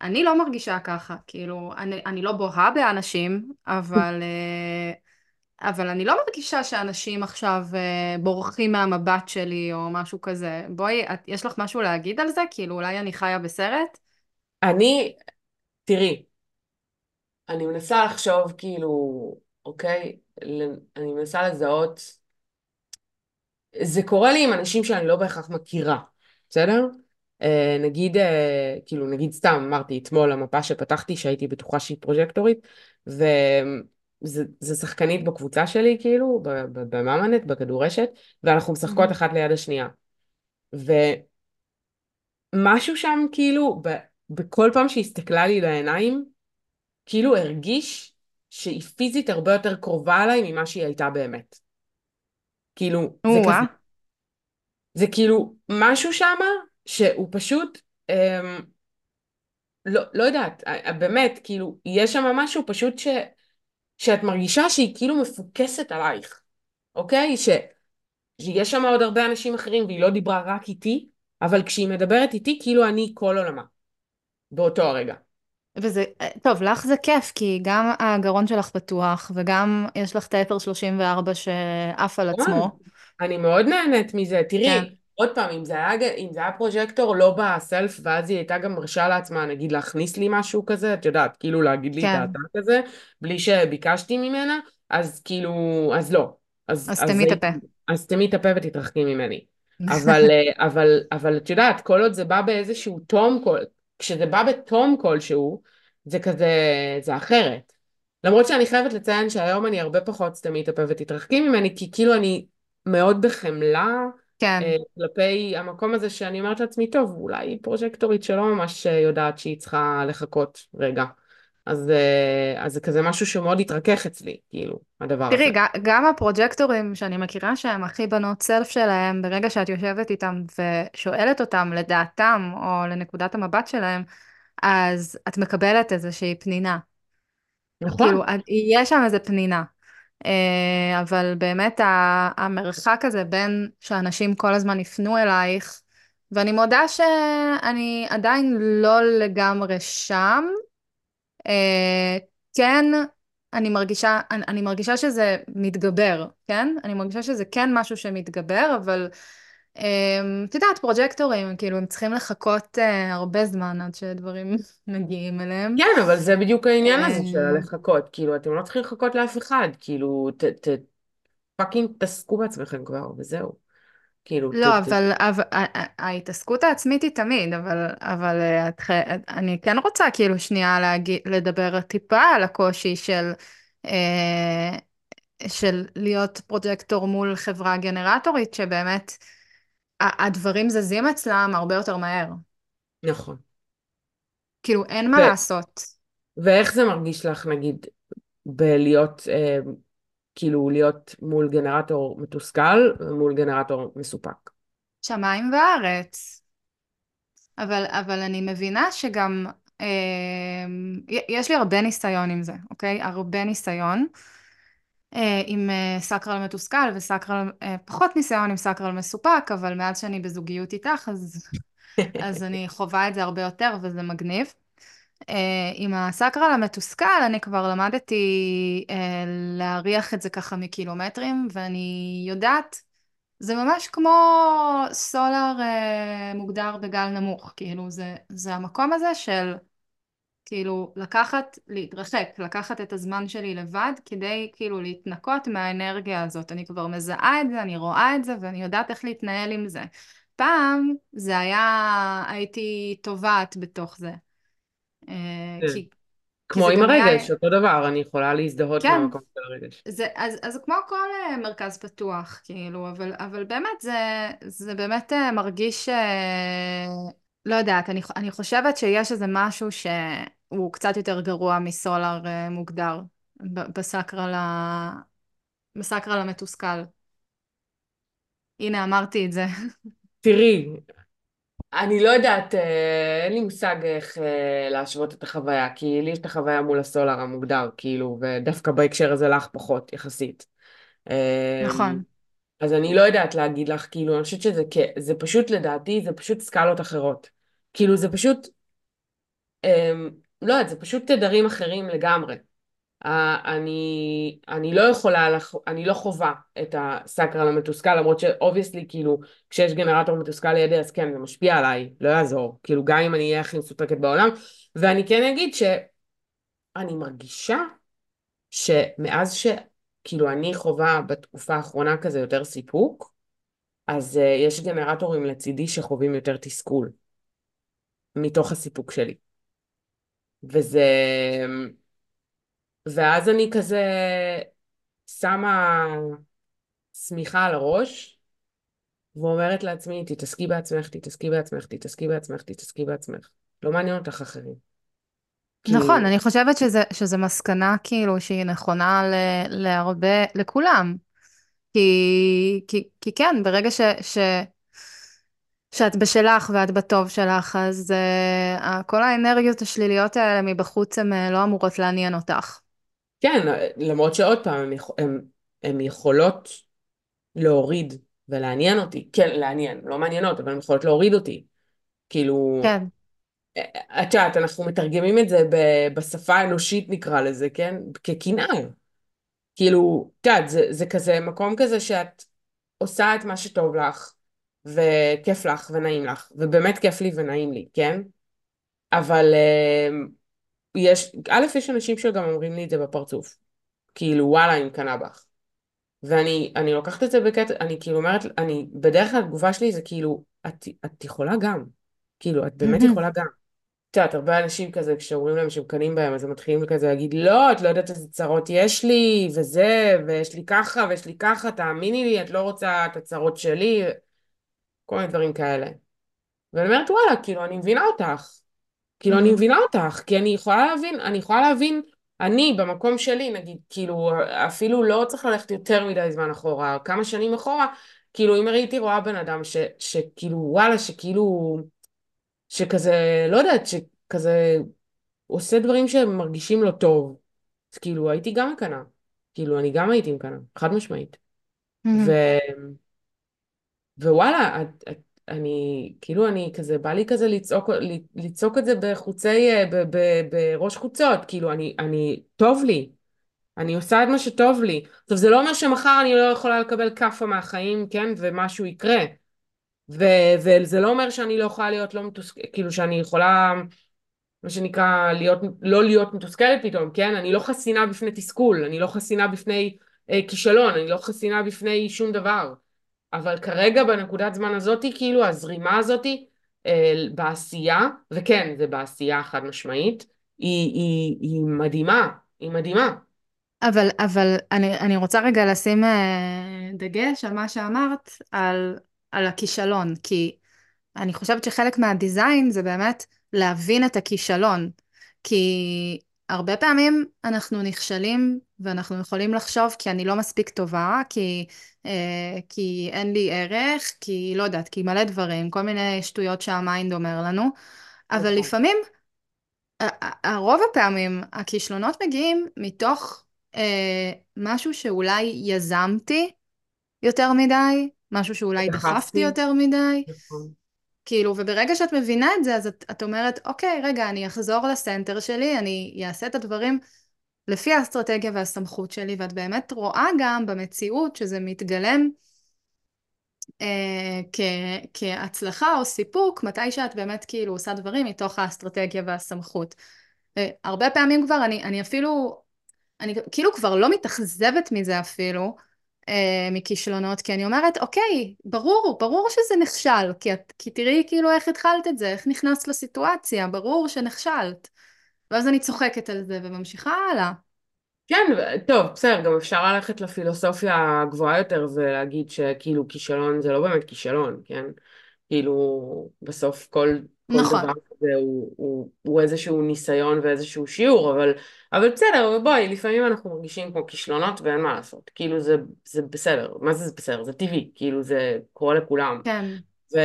אני לא מרגישה ככה, כאילו, אני, אני לא בוהה באנשים, אבל, אה, אבל אני לא מרגישה שאנשים עכשיו אה, בורחים מהמבט שלי או משהו כזה. בואי, את, יש לך משהו להגיד על זה? כאילו, אולי אני חיה בסרט? אני, תראי, אני מנסה לחשוב כאילו, אוקיי, אני מנסה לזהות, זה קורה לי עם אנשים שאני לא בהכרח מכירה, בסדר? אה, נגיד, אה, כאילו, נגיד סתם, אמרתי אתמול, המפה שפתחתי, שהייתי בטוחה שהיא פרוג'קטורית, וזה שחקנית בקבוצה שלי, כאילו, בממנט, בכדורשת, ואנחנו משחקות מהמם. אחת ליד השנייה. ומשהו שם, כאילו, ב- בכל פעם שהיא הסתכלה לי לעיניים, כאילו הרגיש שהיא פיזית הרבה יותר קרובה אליי ממה שהיא הייתה באמת. כאילו, זה. כזה, זה כאילו משהו שמה שהוא פשוט, אמ, לא, לא יודעת, באמת, כאילו, יש שם משהו פשוט ש, שאת מרגישה שהיא כאילו מפוקסת עלייך, אוקיי? ש, שיש שם עוד הרבה אנשים אחרים והיא לא דיברה רק איתי, אבל כשהיא מדברת איתי, כאילו אני כל עולמה, באותו הרגע. וזה, טוב, לך זה כיף, כי גם הגרון שלך פתוח, וגם יש לך את ה-1034 שעף על נכון. עצמו. אני מאוד נהנית מזה. כן, תראי, עוד פעם, אם זה היה, אם זה היה פרוג'קטור לא בסלף, ואז היא הייתה גם מרשה לעצמה, נגיד, להכניס לי משהו כזה, את יודעת, כאילו להגיד לי את כן. האתר כזה, בלי שביקשתי ממנה, אז כאילו, אז לא. אז, אז אז תמי את הפה. אז תמי את הפה ותתרחקי ממני. אבל, אה, אבל, אבל את יודעת, כל עוד זה בא באיזשהו תום, כל, כשזה בא בתום כלשהו, זה כזה, זה אחרת. למרות שאני חייבת לציין שהיום אני הרבה פחות סתמי את הפה ותתרחקי ממני, כי כאילו אני מאוד בחמלה כן. אה, כלפי המקום הזה שאני אומרת לעצמי, טוב, אולי פרוז'קטורית שלא ממש אה, יודעת שהיא צריכה לחכות רגע. אז, אה, אז זה כזה משהו שמאוד התרכך אצלי, כאילו, הדבר הזה. תראי, גם הפרוג'קטורים שאני מכירה שהם הכי בנות סלף שלהם, ברגע שאת יושבת איתם ושואלת אותם לדעתם או לנקודת המבט שלהם, אז את מקבלת איזושהי פנינה. כאילו, נכון. את- יש שם איזה פנינה. אה, אבל באמת המרחק הזה בין שאנשים כל הזמן יפנו אלייך, ואני מודה שאני עדיין לא לגמרי שם. אה, כן, אני מרגישה, אני, אני מרגישה שזה מתגבר, כן? אני מרגישה שזה כן משהו שמתגבר, אבל אה, את יודעת, פרוג'קטורים, כאילו, הם צריכים לחכות אה, הרבה זמן עד שדברים מגיעים אליהם. כן, אבל זה בדיוק העניין הזה של אה, הלחכות. כאילו, אתם לא צריכים לחכות לאף אחד. כאילו, ת, ת, fucking תעסקו בעצמכם כבר, וזהו. כאילו, לא, אבל, אבל ההתעסקות העצמית היא תמיד, אבל, אבל אה, את, אני כן רוצה כאילו שנייה להגיד, לדבר טיפה על הקושי של, אה, של להיות פרוג'קטור מול חברה גנרטורית, שבאמת הדברים זזים אצלם הרבה יותר מהר. נכון. כאילו, אין מה ו, לעשות. ואיך זה מרגיש לך, נגיד, בלהיות, אה, כאילו, להיות מול גנרטור מתוסכל ומול גנרטור מסופק? שמיים וארץ. אבל, אבל אני מבינה שגם, אה, יש לי הרבה ניסיון עם זה, אוקיי? הרבה ניסיון. אה, עם אה, סקרל מתוסכל וסקרל, אה, פחות ניסיון עם סקרל מסופק, אבל מאז שאני בזוגיות איתך, אז, אז אני חווה את זה הרבה יותר וזה מגניב. אה, עם הסקרל המתוסכל אני כבר למדתי אה, להריח את זה ככה מקילומטרים, ואני יודעת, זה ממש כמו סולר אה, מוגדר בגל נמוך, כאילו זה, זה המקום הזה של כאילו לקחת, להתרחק, לקחת את הזמן שלי לבד כדי כאילו להתנקות מהאנרגיה הזאת. אני כבר מזהה את זה, אני רואה את זה ואני יודעת איך להתנהל עם זה. פעם זה היה, הייתי טובעת בתוך זה. אה, כן. כי, כמו עם גם היה, הרגש, אותו דבר, אני יכולה להזדהות כן, מהמקום של הרגש. זה, אז, אז כמו כל אה, מרכז פתוח, כאילו, אבל, אבל באמת זה, זה באמת אה, מרגיש, לא יודעת, אני, אני חושבת שיש איזה משהו שהוא קצת יותר גרוע מסולר מוגדר ב- בסקרל, ה, בסקרל המתוסכל. הנה, אמרתי את זה. תראי, אני לא יודעת, אה, אין לי מושג איך אה, להשוות את החוויה, כי לי יש את החוויה מול הסולר המוגדר, כאילו, ודווקא בהקשר הזה לך פחות, יחסית. אה, נכון. אז אני לא יודעת להגיד לך, כאילו, אני חושבת שזה זה פשוט, לדעתי, זה פשוט סקלות אחרות. כאילו, זה פשוט, לא יודעת, זה פשוט תדרים אחרים לגמרי. אה, אני, אני לא יכולה. אני לא חווה את הסאקרל המתוסכל, למרות שאובייסלי, כאילו, כשיש גנרטור מתוסכל לידי, אז כן, זה משפיע עליי, לא יעזור. כאילו, גם אם אני אהיה הכי מסותקת בעולם. ואני כן אגיד שאני מרגישה שמאז ש... כאילו, אני חווה בתקופה האחרונה כזה יותר סיפוק, אז uh, יש גנרטורים לצידי שחווים יותר תסכול, מתוך הסיפוק שלי. וזה... ואז אני כזה שמה שמיכה על הראש, ואומרת לעצמי, תתעסקי בעצמך, תתעסקי בעצמך, תתעסקי בעצמך, תתעסקי בעצמך. לא מעניין אותך אחרים. נכון, כאילו, אני חושבת שזה, שזה מסקנה כאילו שהיא נכונה ל, להרבה, לכולם. כי, כי, כי כן, ברגע ש, ש, שאת בשלך ואת בטוב שלך, אז uh, כל האנרגיות השליליות האלה מבחוץ הן uh, לא אמורות לעניין אותך. כן, למרות שעוד פעם, הן יכולות להוריד ולעניין אותי. כן, לעניין, לא מעניינות, אבל הן יכולות להוריד אותי. כאילו, כן. את יודעת, אנחנו מתרגמים את זה בשפה האנושית נקרא לזה, כן? כקנאה. כאילו, את יודעת, זה, זה כזה מקום כזה שאת עושה את מה שטוב לך, וכיף לך ונעים לך, ובאמת כיף לי ונעים לי, כן? אבל uh, יש, א', יש אנשים שגם אומרים לי את זה בפרצוף. כאילו, וואלה, אני מקנאה בך. ואני אני לוקחת את זה בקטע, אני כאילו אומרת, אני, בדרך כלל התגובה שלי זה כאילו, את, את יכולה גם. כאילו, את באמת יכולה גם. את יודעת, הרבה אנשים כזה, כשאומרים להם שהם קנים בהם, אז הם מתחילים כזה להגיד, לא, את לא יודעת איזה צרות יש לי, וזה, ויש לי ככה, ויש לי ככה, תאמיני לי, את לא רוצה את הצרות שלי, כל מיני דברים כאלה. ואני אומרת, וואלה, כאילו, אני מבינה אותך. כאילו, אני מבינה אותך, כי אני יכולה להבין, אני יכולה להבין, אני, במקום שלי, נגיד, כאילו, אפילו לא צריך ללכת יותר מדי זמן אחורה, כמה שנים אחורה, כאילו, אם הייתי רואה בן אדם ש, שכאילו, וואלה, שכאילו, שכזה, לא יודעת, שכזה עושה דברים שמרגישים לא טוב, אז כאילו, הייתי גם מקנאה. כאילו, אני גם הייתי מקנאה, חד משמעית. ו... ווואלה, את, את, אני, כאילו אני כזה, בא לי כזה לצעוק, לצעוק את זה בחוצי, ב, ב, בראש חוצות, כאילו אני, אני, טוב לי, אני עושה את מה שטוב לי. עכשיו זה לא אומר שמחר אני לא יכולה לקבל כאפה מהחיים, כן, ומשהו יקרה. ו, וזה לא אומר שאני לא יכולה להיות לא מתוסכלת, כאילו שאני יכולה, מה שנקרא, להיות, לא להיות מתוסכלת פתאום, כן? אני לא חסינה בפני תסכול, אני לא חסינה בפני אה, כישלון, אני לא חסינה בפני שום דבר. אבל כרגע בנקודת זמן הזאתי, כאילו הזרימה הזאתי אה, בעשייה, וכן, זה בעשייה חד משמעית, היא, היא, היא מדהימה, היא מדהימה. אבל, אבל אני, אני רוצה רגע לשים אה, דגש על מה שאמרת, על, על הכישלון, כי אני חושבת שחלק מהדיזיין זה באמת להבין את הכישלון, כי הרבה פעמים אנחנו נכשלים ואנחנו יכולים לחשוב כי אני לא מספיק טובה, כי, כי אין לי ערך, כי לא יודעת, כי מלא דברים, כל מיני שטויות שהמיינד אומר לנו, אבל נכון. לפעמים, הרוב הפעמים הכישלונות מגיעים מתוך אה, משהו שאולי יזמתי יותר מדי, משהו שאולי דחפתי יותר מדי. נכון. כאילו, וברגע שאת מבינה את זה, אז את, את אומרת, אוקיי, רגע, אני אחזור לסנטר שלי, אני אעשה את הדברים לפי האסטרטגיה והסמכות שלי, ואת באמת רואה גם במציאות שזה מתגלם אה, כ, כהצלחה או סיפוק, מתי שאת באמת כאילו עושה דברים מתוך האסטרטגיה והסמכות. אה, הרבה פעמים כבר, אני, אני אפילו, אני כאילו כבר לא מתאכזבת מזה אפילו, אה, מכישלונות, כי אני אומרת, אוקיי, ברור, ברור שזה נכשל, כי, את, כי תראי כאילו איך התחלת את זה, איך נכנסת לסיטואציה, ברור שנכשלת. ואז אני צוחקת על זה וממשיכה הלאה. כן, טוב, בסדר, גם אפשר ללכת לפילוסופיה הגבוהה יותר ולהגיד שכאילו כישלון זה לא באמת כישלון, כן? כאילו, בסוף כל, כל נכון. דבר כזה הוא, הוא, הוא איזשהו ניסיון ואיזשהו שיעור, אבל, אבל בסדר, בואי, לפעמים אנחנו מרגישים כמו כישלונות ואין מה לעשות. כאילו זה, זה בסדר, מה זה זה בסדר? זה טבעי, כאילו זה קורה לכולם. כן. ו...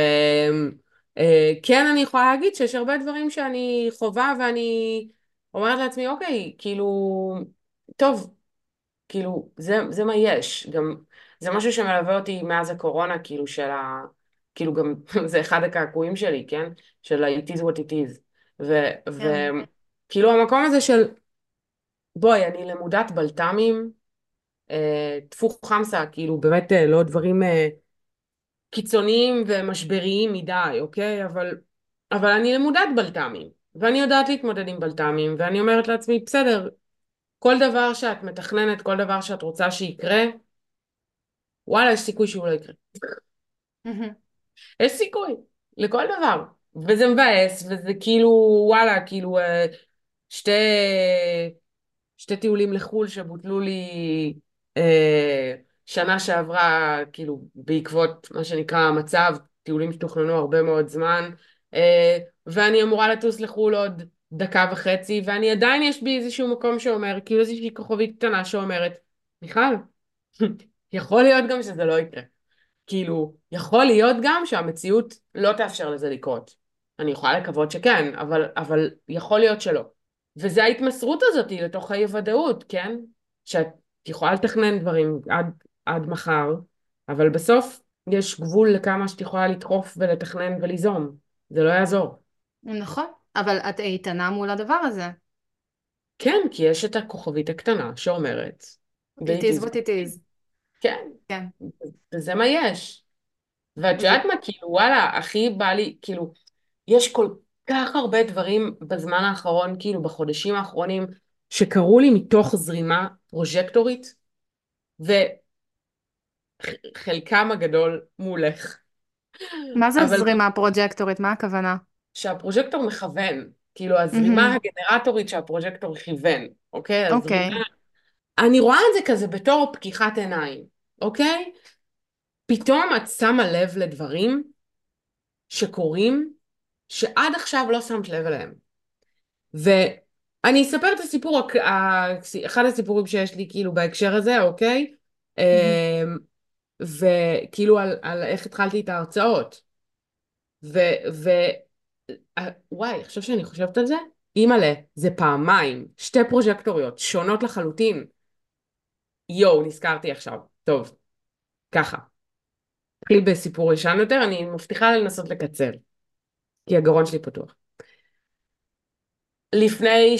אה, כן, אני יכולה להגיד שיש הרבה דברים שאני חווה ואני אומרת לעצמי, אוקיי, כאילו, טוב, כאילו, זה, זה מה יש. גם, זה משהו שמלווה אותי מאז הקורונה, כאילו, של ה... כאילו, גם, זה אחד הקעקועים שלי, כן? של ה-it is what it is. כן. וכאילו, המקום הזה של, בואי, אני למודת בלת"מים, אה, טפו חמסה, כאילו, באמת אה, לא דברים... אה, קיצוניים ומשבריים מדי, אוקיי? אבל, אבל אני למודת בלת"מים, ואני יודעת להתמודד עם בלת"מים, ואני אומרת לעצמי, בסדר, כל דבר שאת מתכננת, כל דבר שאת רוצה שיקרה, וואלה, יש סיכוי שהוא לא יקרה. יש סיכוי, לכל דבר. וזה מבאס, וזה כאילו, וואלה, כאילו, אה, שתי, שתי טיולים לחו"ל שבוטלו לי אה, שנה שעברה, כאילו, בעקבות מה שנקרא המצב, טיולים שתוכננו הרבה מאוד זמן, ואני אמורה לטוס לחו"ל עוד דקה וחצי, ואני עדיין יש בי איזשהו מקום שאומר, כאילו איזושהי כוכבית קטנה שאומרת, מיכל, יכול להיות גם שזה לא יקרה. כאילו, יכול להיות גם שהמציאות לא תאפשר לזה לקרות. אני יכולה לקוות שכן, אבל, אבל יכול להיות שלא. וזה ההתמסרות הזאת לתוך האי ודאות, כן? שאת יכולה לתכנן דברים עד, עד מחר, אבל בסוף יש גבול לכמה שאת יכולה לדחוף ולתכנן וליזום. זה לא יעזור. נכון, אבל את איתנה מול הדבר הזה. כן, כי יש את הכוכבית הקטנה שאומרת... It is what it is. כן. כן. וזה מה יש. ואת יודעת מה, כאילו, וואלה, הכי בא לי, כאילו, יש כל כך הרבה דברים בזמן האחרון, כאילו, בחודשים האחרונים, שקרו לי מתוך זרימה פרוז'קטורית, וחלקם הגדול מולך. מה זה אבל- זרימה פרוג'קטורית? מה הכוונה? שהפרוז'קטור מכוון, כאילו הזרימה מהמם. הגנרטורית שהפרוז'קטור כיוון, אוקיי? אוקיי. הזרימה... אני רואה את זה כזה בתור פקיחת עיניים, אוקיי? פתאום את שמה לב לדברים שקורים שעד עכשיו לא שמת לב אליהם. ואני אספר את הסיפור, אחד הסיפורים שיש לי כאילו בהקשר הזה, אוקיי? אמ, וכאילו על, על איך התחלתי את ההרצאות. ו... ו... אה, וואי, עכשיו שאני חושבת על זה, אימא'לה, זה פעמיים, שתי פרוז'קטוריות, שונות לחלוטין. יואו, נזכרתי עכשיו. טוב, ככה. נתחיל בסיפור ישן יותר, אני מבטיחה לנסות לקצר, כי הגרון שלי פתוח. לפני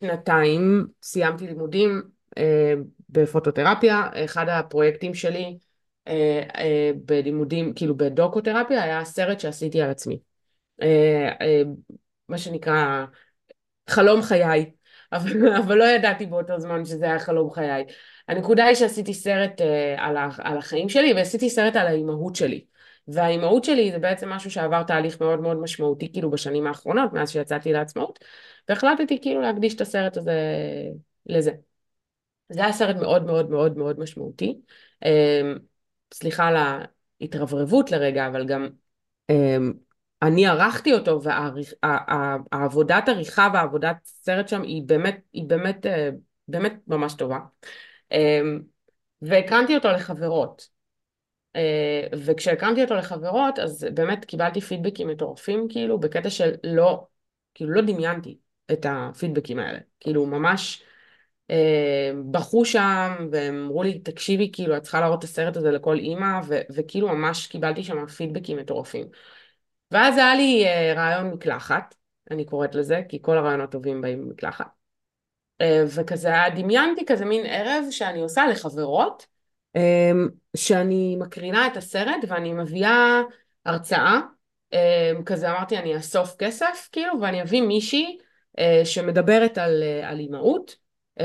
שנתיים סיימתי לימודים אה, בפוטותרפיה, אחד הפרויקטים שלי אה, אה, בלימודים, כאילו בדוקותרפיה, היה סרט שעשיתי על עצמי. אה, אה, מה שנקרא חלום חיי, אבל, אבל לא ידעתי באותו זמן שזה היה חלום חיי. הנקודה היא שעשיתי סרט אה, על, על החיים שלי ועשיתי סרט על האימהות שלי. והאימהות שלי זה בעצם משהו שעבר תהליך מאוד מאוד משמעותי כאילו בשנים האחרונות, מאז שיצאתי לעצמאות, והחלטתי כאילו להקדיש את הסרט הזה לזה. זה היה סרט מאוד מאוד מאוד מאוד משמעותי. אה, סליחה על ההתרברבות לרגע, אבל גם אה, אני ערכתי אותו, והעבודת עריכה והעבודת סרט שם היא באמת, היא באמת, אה, באמת ממש טובה. והקרנתי אותו לחברות. אה, וכשהקרנתי אותו לחברות, אז באמת קיבלתי פידבקים מטורפים, כאילו, בקטע של לא, כאילו לא דמיינתי את הפידבקים האלה. כאילו, ממש בכו שם, והם אמרו לי, תקשיבי, כאילו, את צריכה להראות את הסרט הזה לכל אימא, וכאילו ממש קיבלתי שם פידבקים מטורפים. ואז היה לי uh, רעיון מקלחת, אני קוראת לזה, כי כל הרעיונות טובים באים במקלחת. Uh, וכזה דמיינתי כזה מין ערב שאני עושה לחברות, um, שאני מקרינה את הסרט ואני מביאה הרצאה, um, כזה אמרתי אני אאסוף כסף, כאילו, ואני אביא מישהי uh, שמדברת על, uh, על אימהות,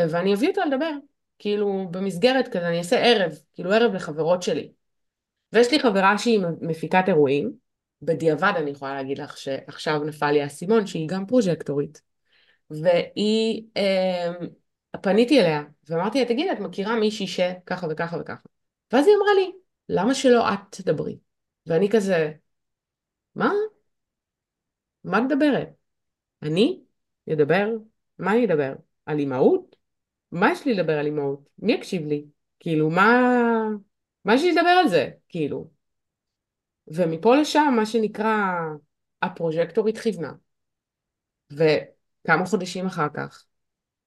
ואני אביא אותה לדבר, כאילו, במסגרת כזה, אני אעשה ערב, כאילו ערב לחברות שלי. ויש לי חברה שהיא מפיקת אירועים, בדיעבד אני יכולה להגיד לך שעכשיו נפל לי האסימון שהיא גם פרוז'קטורית. והיא, אה, פניתי אליה ואמרתי לה, תגידי, את מכירה מישהי שככה וככה וככה? ואז היא אמרה לי, למה שלא את תדברי? ואני כזה, מה? מה את מדברת? אני? אדבר? מה אני אדבר? על אימהות? מה יש לי לדבר על אימהות? מי יקשיב לי? כאילו, מה... מה יש לי לדבר על זה? כאילו. ומפה לשם, מה שנקרא, הפרוז'קטורית כיוונה. וכמה חודשים אחר כך,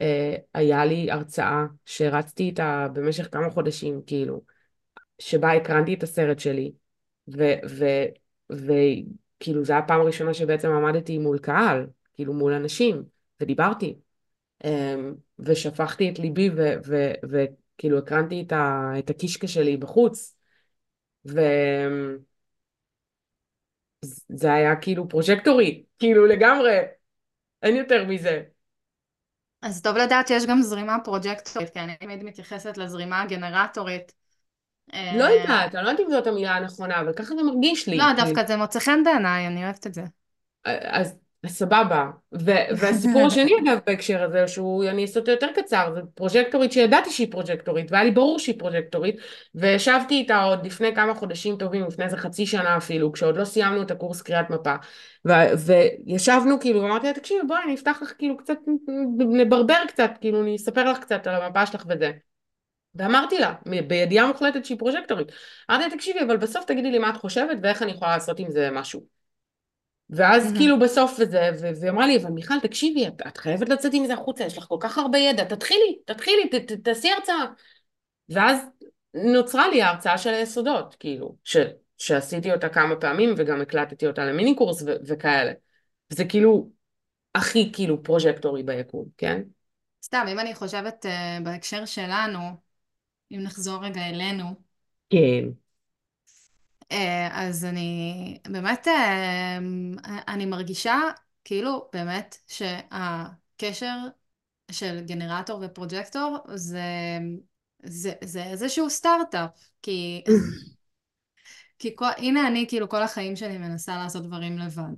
אה, היה לי הרצאה שרצתי איתה במשך כמה חודשים, כאילו, שבה הקרנתי את הסרט שלי, וכאילו זו הייתה הפעם הראשונה שבעצם עמדתי מול קהל, כאילו מול אנשים, ודיברתי, ושפכתי את ליבי, וכאילו הקרנתי את, ה, את הקישקע שלי בחוץ, וזה היה כאילו פרוז'קטורי, כאילו לגמרי, אין יותר מזה. אז טוב לדעת שיש גם זרימה פרוג'קטורית, כי אני תמיד מתייחסת לזרימה הגנרטורית. לא אה, יודעת, אני לא יודעת אם זאת המילה הנכונה, אבל ככה זה מרגיש לי. לא, כאילו. דווקא זה מוצא חן בעיניי, אני אוהבת את זה. אז סבבה. ו- והסיפור השני אגב בהקשר הזה, שהוא, אני אעשה אותו יותר קצר, זה פרוג'קטורית שידעתי שהיא פרוג'קטורית, והיה לי ברור שהיא פרוג'קטורית, וישבתי איתה עוד לפני כמה חודשים טובים, לפני איזה חצי שנה אפילו, כשעוד לא סיימנו את הקורס קריאת מפה, ו- וישבנו כאילו, ואמרתי לה, תקשיבי, בואי אני אפתח לך כאילו קצת, נברבר קצת, כאילו אני אספר לך קצת על המפה שלך וזה. ואמרתי לה, בידיעה מוחלטת שהיא פרוג'קטורית, אמרתי לה, תקשיבי, אבל בסוף תגידי לי מה את חושבת ואיך אני יכולה לעשות עם זה משהו. ואז כאילו בסוף וזה, והיא אמרה לי, אבל מיכל, תקשיבי, את, את חייבת לצאת עם זה החוצה, יש לך כל כך הרבה ידע, תתחילי, תתחילי, ת, ת, תעשי הרצאה. ואז נוצרה לי ההרצאה של היסודות, כאילו, ש, שעשיתי אותה כמה פעמים וגם הקלטתי אותה למיני קורס ו, וכאלה. זה כאילו הכי כאילו פרוז'קטורי ביקום, כן? סתם, אם אני חושבת אה, בהקשר שלנו, אם נחזור רגע אלינו, כן. אה, אז אני באמת, אה, אני מרגישה כאילו באמת שהקשר של גנרטור ופרוג'קטור זה, זה, זה איזשהו סטארט-אפ, כי, כי כל, הנה אני כאילו כל החיים שלי מנסה לעשות דברים לבד,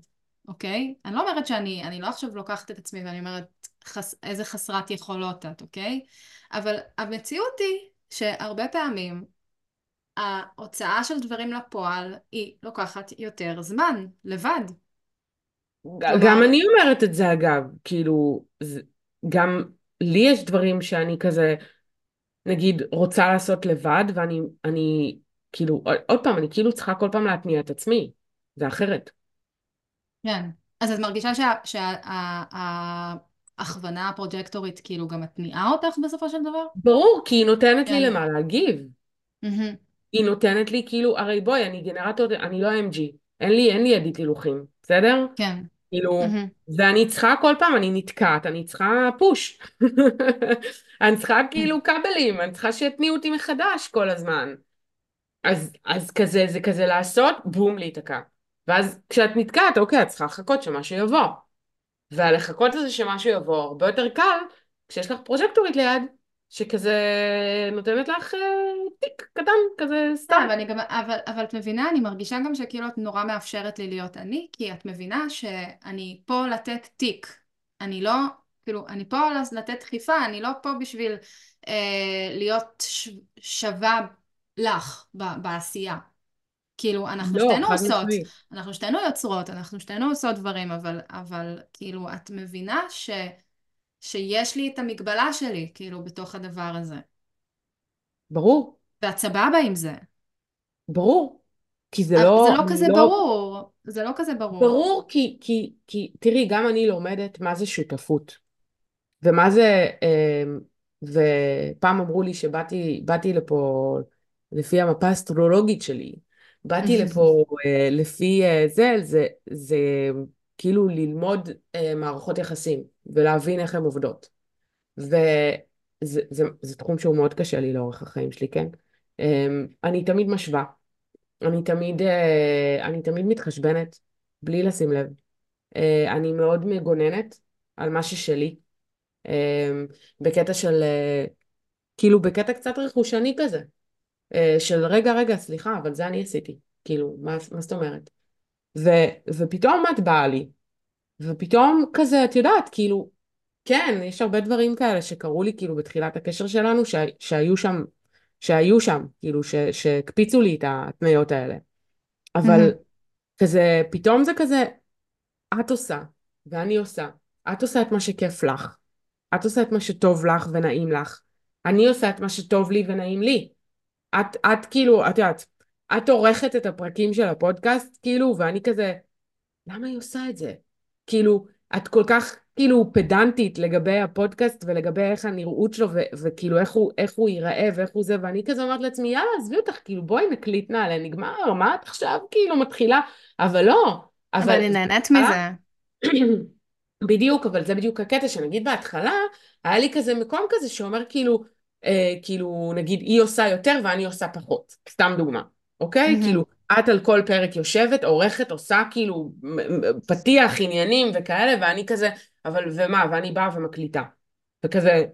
אוקיי? אני לא אומרת שאני, אני לא עכשיו לוקחת את עצמי ואני אומרת חס, איזה חסרת יכולות את, אוקיי? אבל המציאות היא שהרבה פעמים ההוצאה של דברים לפועל היא לוקחת יותר זמן, לבד. גם אני אומרת את זה אגב, כאילו, זה, גם לי יש דברים שאני כזה, נגיד, רוצה לעשות לבד, ואני, אני, כאילו, עוד פעם, אני כאילו צריכה כל פעם להתניע את עצמי, זה אחרת. כן. אז את מרגישה שההכוונה שה, הפרוג'קטורית כאילו גם מתניעה אותך בסופו של דבר? ברור, כי היא נותנת כן. לי למה להגיב. Mm-hmm. היא נותנת לי כאילו, הרי בואי, אני גנרטור, אני לא MG, אין לי, אין לי ידית הילוכים, בסדר? כן. כאילו, Mm-hmm. ואני צריכה כל פעם, אני נתקעת, אני צריכה פוש. אני צריכה כאילו כבלים, אני צריכה שיתניעו אותי מחדש כל הזמן. אז, אז כזה, זה כזה לעשות, בום, להיתקע. ואז כשאת נתקעת, אוקיי, את צריכה לחכות שמשהו יבוא. והלחכות לזה שמשהו יבוא הרבה יותר קל, כשיש לך פרוז'קטורית ליד, שכזה נותנת לך אה, טיק קטן, כזה סתם. אבל, אני גם, אבל, אבל את מבינה, אני מרגישה גם שכאילו את נורא מאפשרת לי להיות אני, כי את מבינה שאני פה לתת טיק. אני לא, כאילו, אני פה לתת דחיפה, אני לא פה בשביל אה, להיות ש, שווה לך ב, בעשייה. כאילו, אנחנו לא, שתינו עושות. אנחנו שתינו יוצרות, אנחנו שתינו עושות דברים, אבל, אבל כאילו, את מבינה ש, שיש לי את המגבלה שלי, כאילו, בתוך הדבר הזה. ברור, ואת סבבה עם זה. ברור. כי זה לא... זה לא כזה לא... ברור. זה לא כזה ברור. ברור כי, כי, כי, תראי, גם אני לומדת מה זה שותפות. ומה זה, אה, ופעם אמרו לי שבאתי באתי לפה לפי המפה האסטרולוגית שלי. באתי לפה אה, לפי אה, זה, זה, זה כאילו ללמוד אה, מערכות יחסים ולהבין איך הן עובדות. וזה זה, זה, זה תחום שהוא מאוד קשה לי לאורך החיים שלי, כן? אה, אני תמיד משווה. אני תמיד, אה, אני תמיד מתחשבנת, בלי לשים לב. אה, אני מאוד מגוננת על מה ששלי. אה, בקטע של, אה, כאילו בקטע קצת רכושני כזה. אה, של רגע, רגע, סליחה, אבל זה אני עשיתי. כאילו, מה, מה זאת אומרת? ו, ופתאום את באה לי, ופתאום כזה, את יודעת, כאילו, כן, יש הרבה דברים כאלה שקרו לי כאילו בתחילת הקשר שלנו, ש, שהיו שם, שהיו שם, כאילו, ש, שהקפיצו לי את ההתניות האלה. אבל כזה, פתאום זה כזה, את עושה, ואני עושה. את עושה את מה שכיף לך. את עושה את מה שטוב לך ונעים לך. אני עושה את מה שטוב לי ונעים לי. את, את כאילו, את יודעת, את עורכת את הפרקים של הפודקאסט, כאילו, ואני כזה, למה היא עושה את זה? כאילו, את כל כך כאילו פדנטית לגבי הפודקאסט ולגבי איך הנראות שלו ו- וכאילו איך הוא, איך הוא ייראה ואיך הוא זה ואני כזה אומרת לעצמי יאללה עזבי אותך כאילו בואי נקליט נעלה נגמר מה את עכשיו? כאילו מתחילה אבל לא אבל, אבל אני נהנית מזה. בדיוק אבל זה בדיוק הקטע שנגיד בהתחלה היה לי כזה מקום כזה שאומר כאילו אה, כאילו נגיד היא עושה יותר ואני עושה פחות סתם דוגמה אוקיי mm-hmm. כאילו את על כל פרק יושבת, עורכת, עושה כאילו פתיח, עניינים וכאלה, ואני כזה, אבל ומה, ואני באה ומקליטה. וכזה,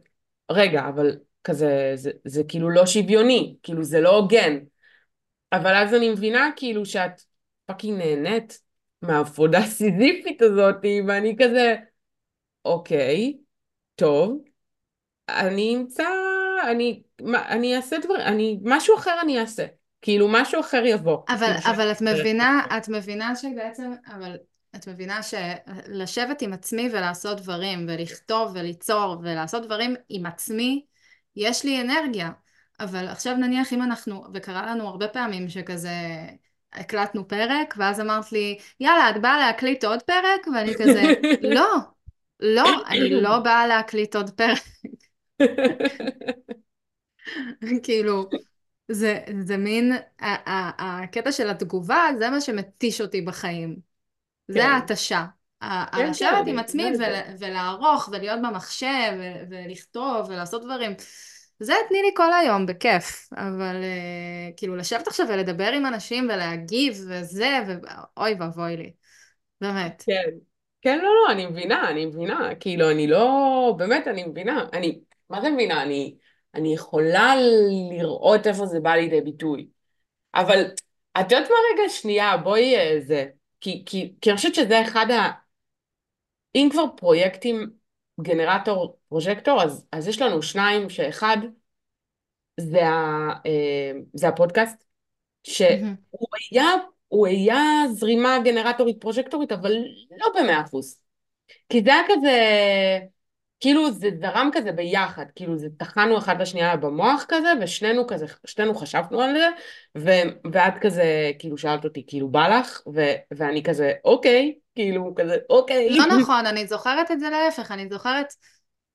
רגע, אבל כזה, זה, זה כאילו לא שוויוני, כאילו זה לא הוגן. אבל אז אני מבינה כאילו שאת פאקינג נהנית מהעבודה הסיזיפית הזאת, ואני כזה, אוקיי, טוב, אני אמצא, אני, אני אעשה דבר, אני, משהו אחר אני אעשה. כאילו משהו אחר יבוא. אבל, אבל את מבינה, את מבינה שבעצם, אבל את מבינה שלשבת עם עצמי ולעשות דברים, ולכתוב וליצור ולעשות דברים עם עצמי, יש לי אנרגיה. אבל עכשיו נניח אם אנחנו, וקרה לנו הרבה פעמים שכזה הקלטנו פרק, ואז אמרת לי, יאללה, את באה להקליט עוד פרק? ואני כזה, לא, לא, אני לא באה להקליט עוד פרק. כאילו, זה, זה מין, הקטע של התגובה, זה מה שמתיש אותי בחיים. כן. זה ההתשה. כן, לשבת כן, עם עצמי ולערוך ולהיות במחשב ולכתוב ולעשות דברים. זה תני לי כל היום, בכיף. אבל uh, כאילו לשבת עכשיו ולדבר עם אנשים ולהגיב וזה, ואוי ואבוי לי. באמת. כן. כן, לא, לא, אני מבינה, אני מבינה. כאילו, אני לא... באמת, אני מבינה. אני... מה זה מבינה? אני... אני יכולה לראות איפה זה בא לידי ביטוי. אבל את יודעת מה רגע? שנייה, בואי אה, זה. כי, כי, כי אני חושבת שזה אחד ה... אם כבר פרויקטים גנרטור פרוז'קטור, אז, אז יש לנו שניים, שאחד זה, ה, אה, זה הפודקאסט, שהוא היה, הוא היה זרימה גנרטורית פרוז'קטורית, אבל לא במאה אחוז. כי זה היה כזה... כאילו זה זרם כזה ביחד, כאילו זה טחנו אחד לשנייה במוח כזה, ושנינו כזה, שנינו חשבנו על זה, ו- ואת כזה, כאילו שאלת אותי, כאילו בא לך, ו- ואני כזה, אוקיי, כאילו כזה, אוקיי. לא נכון, אני זוכרת את זה להפך, אני זוכרת,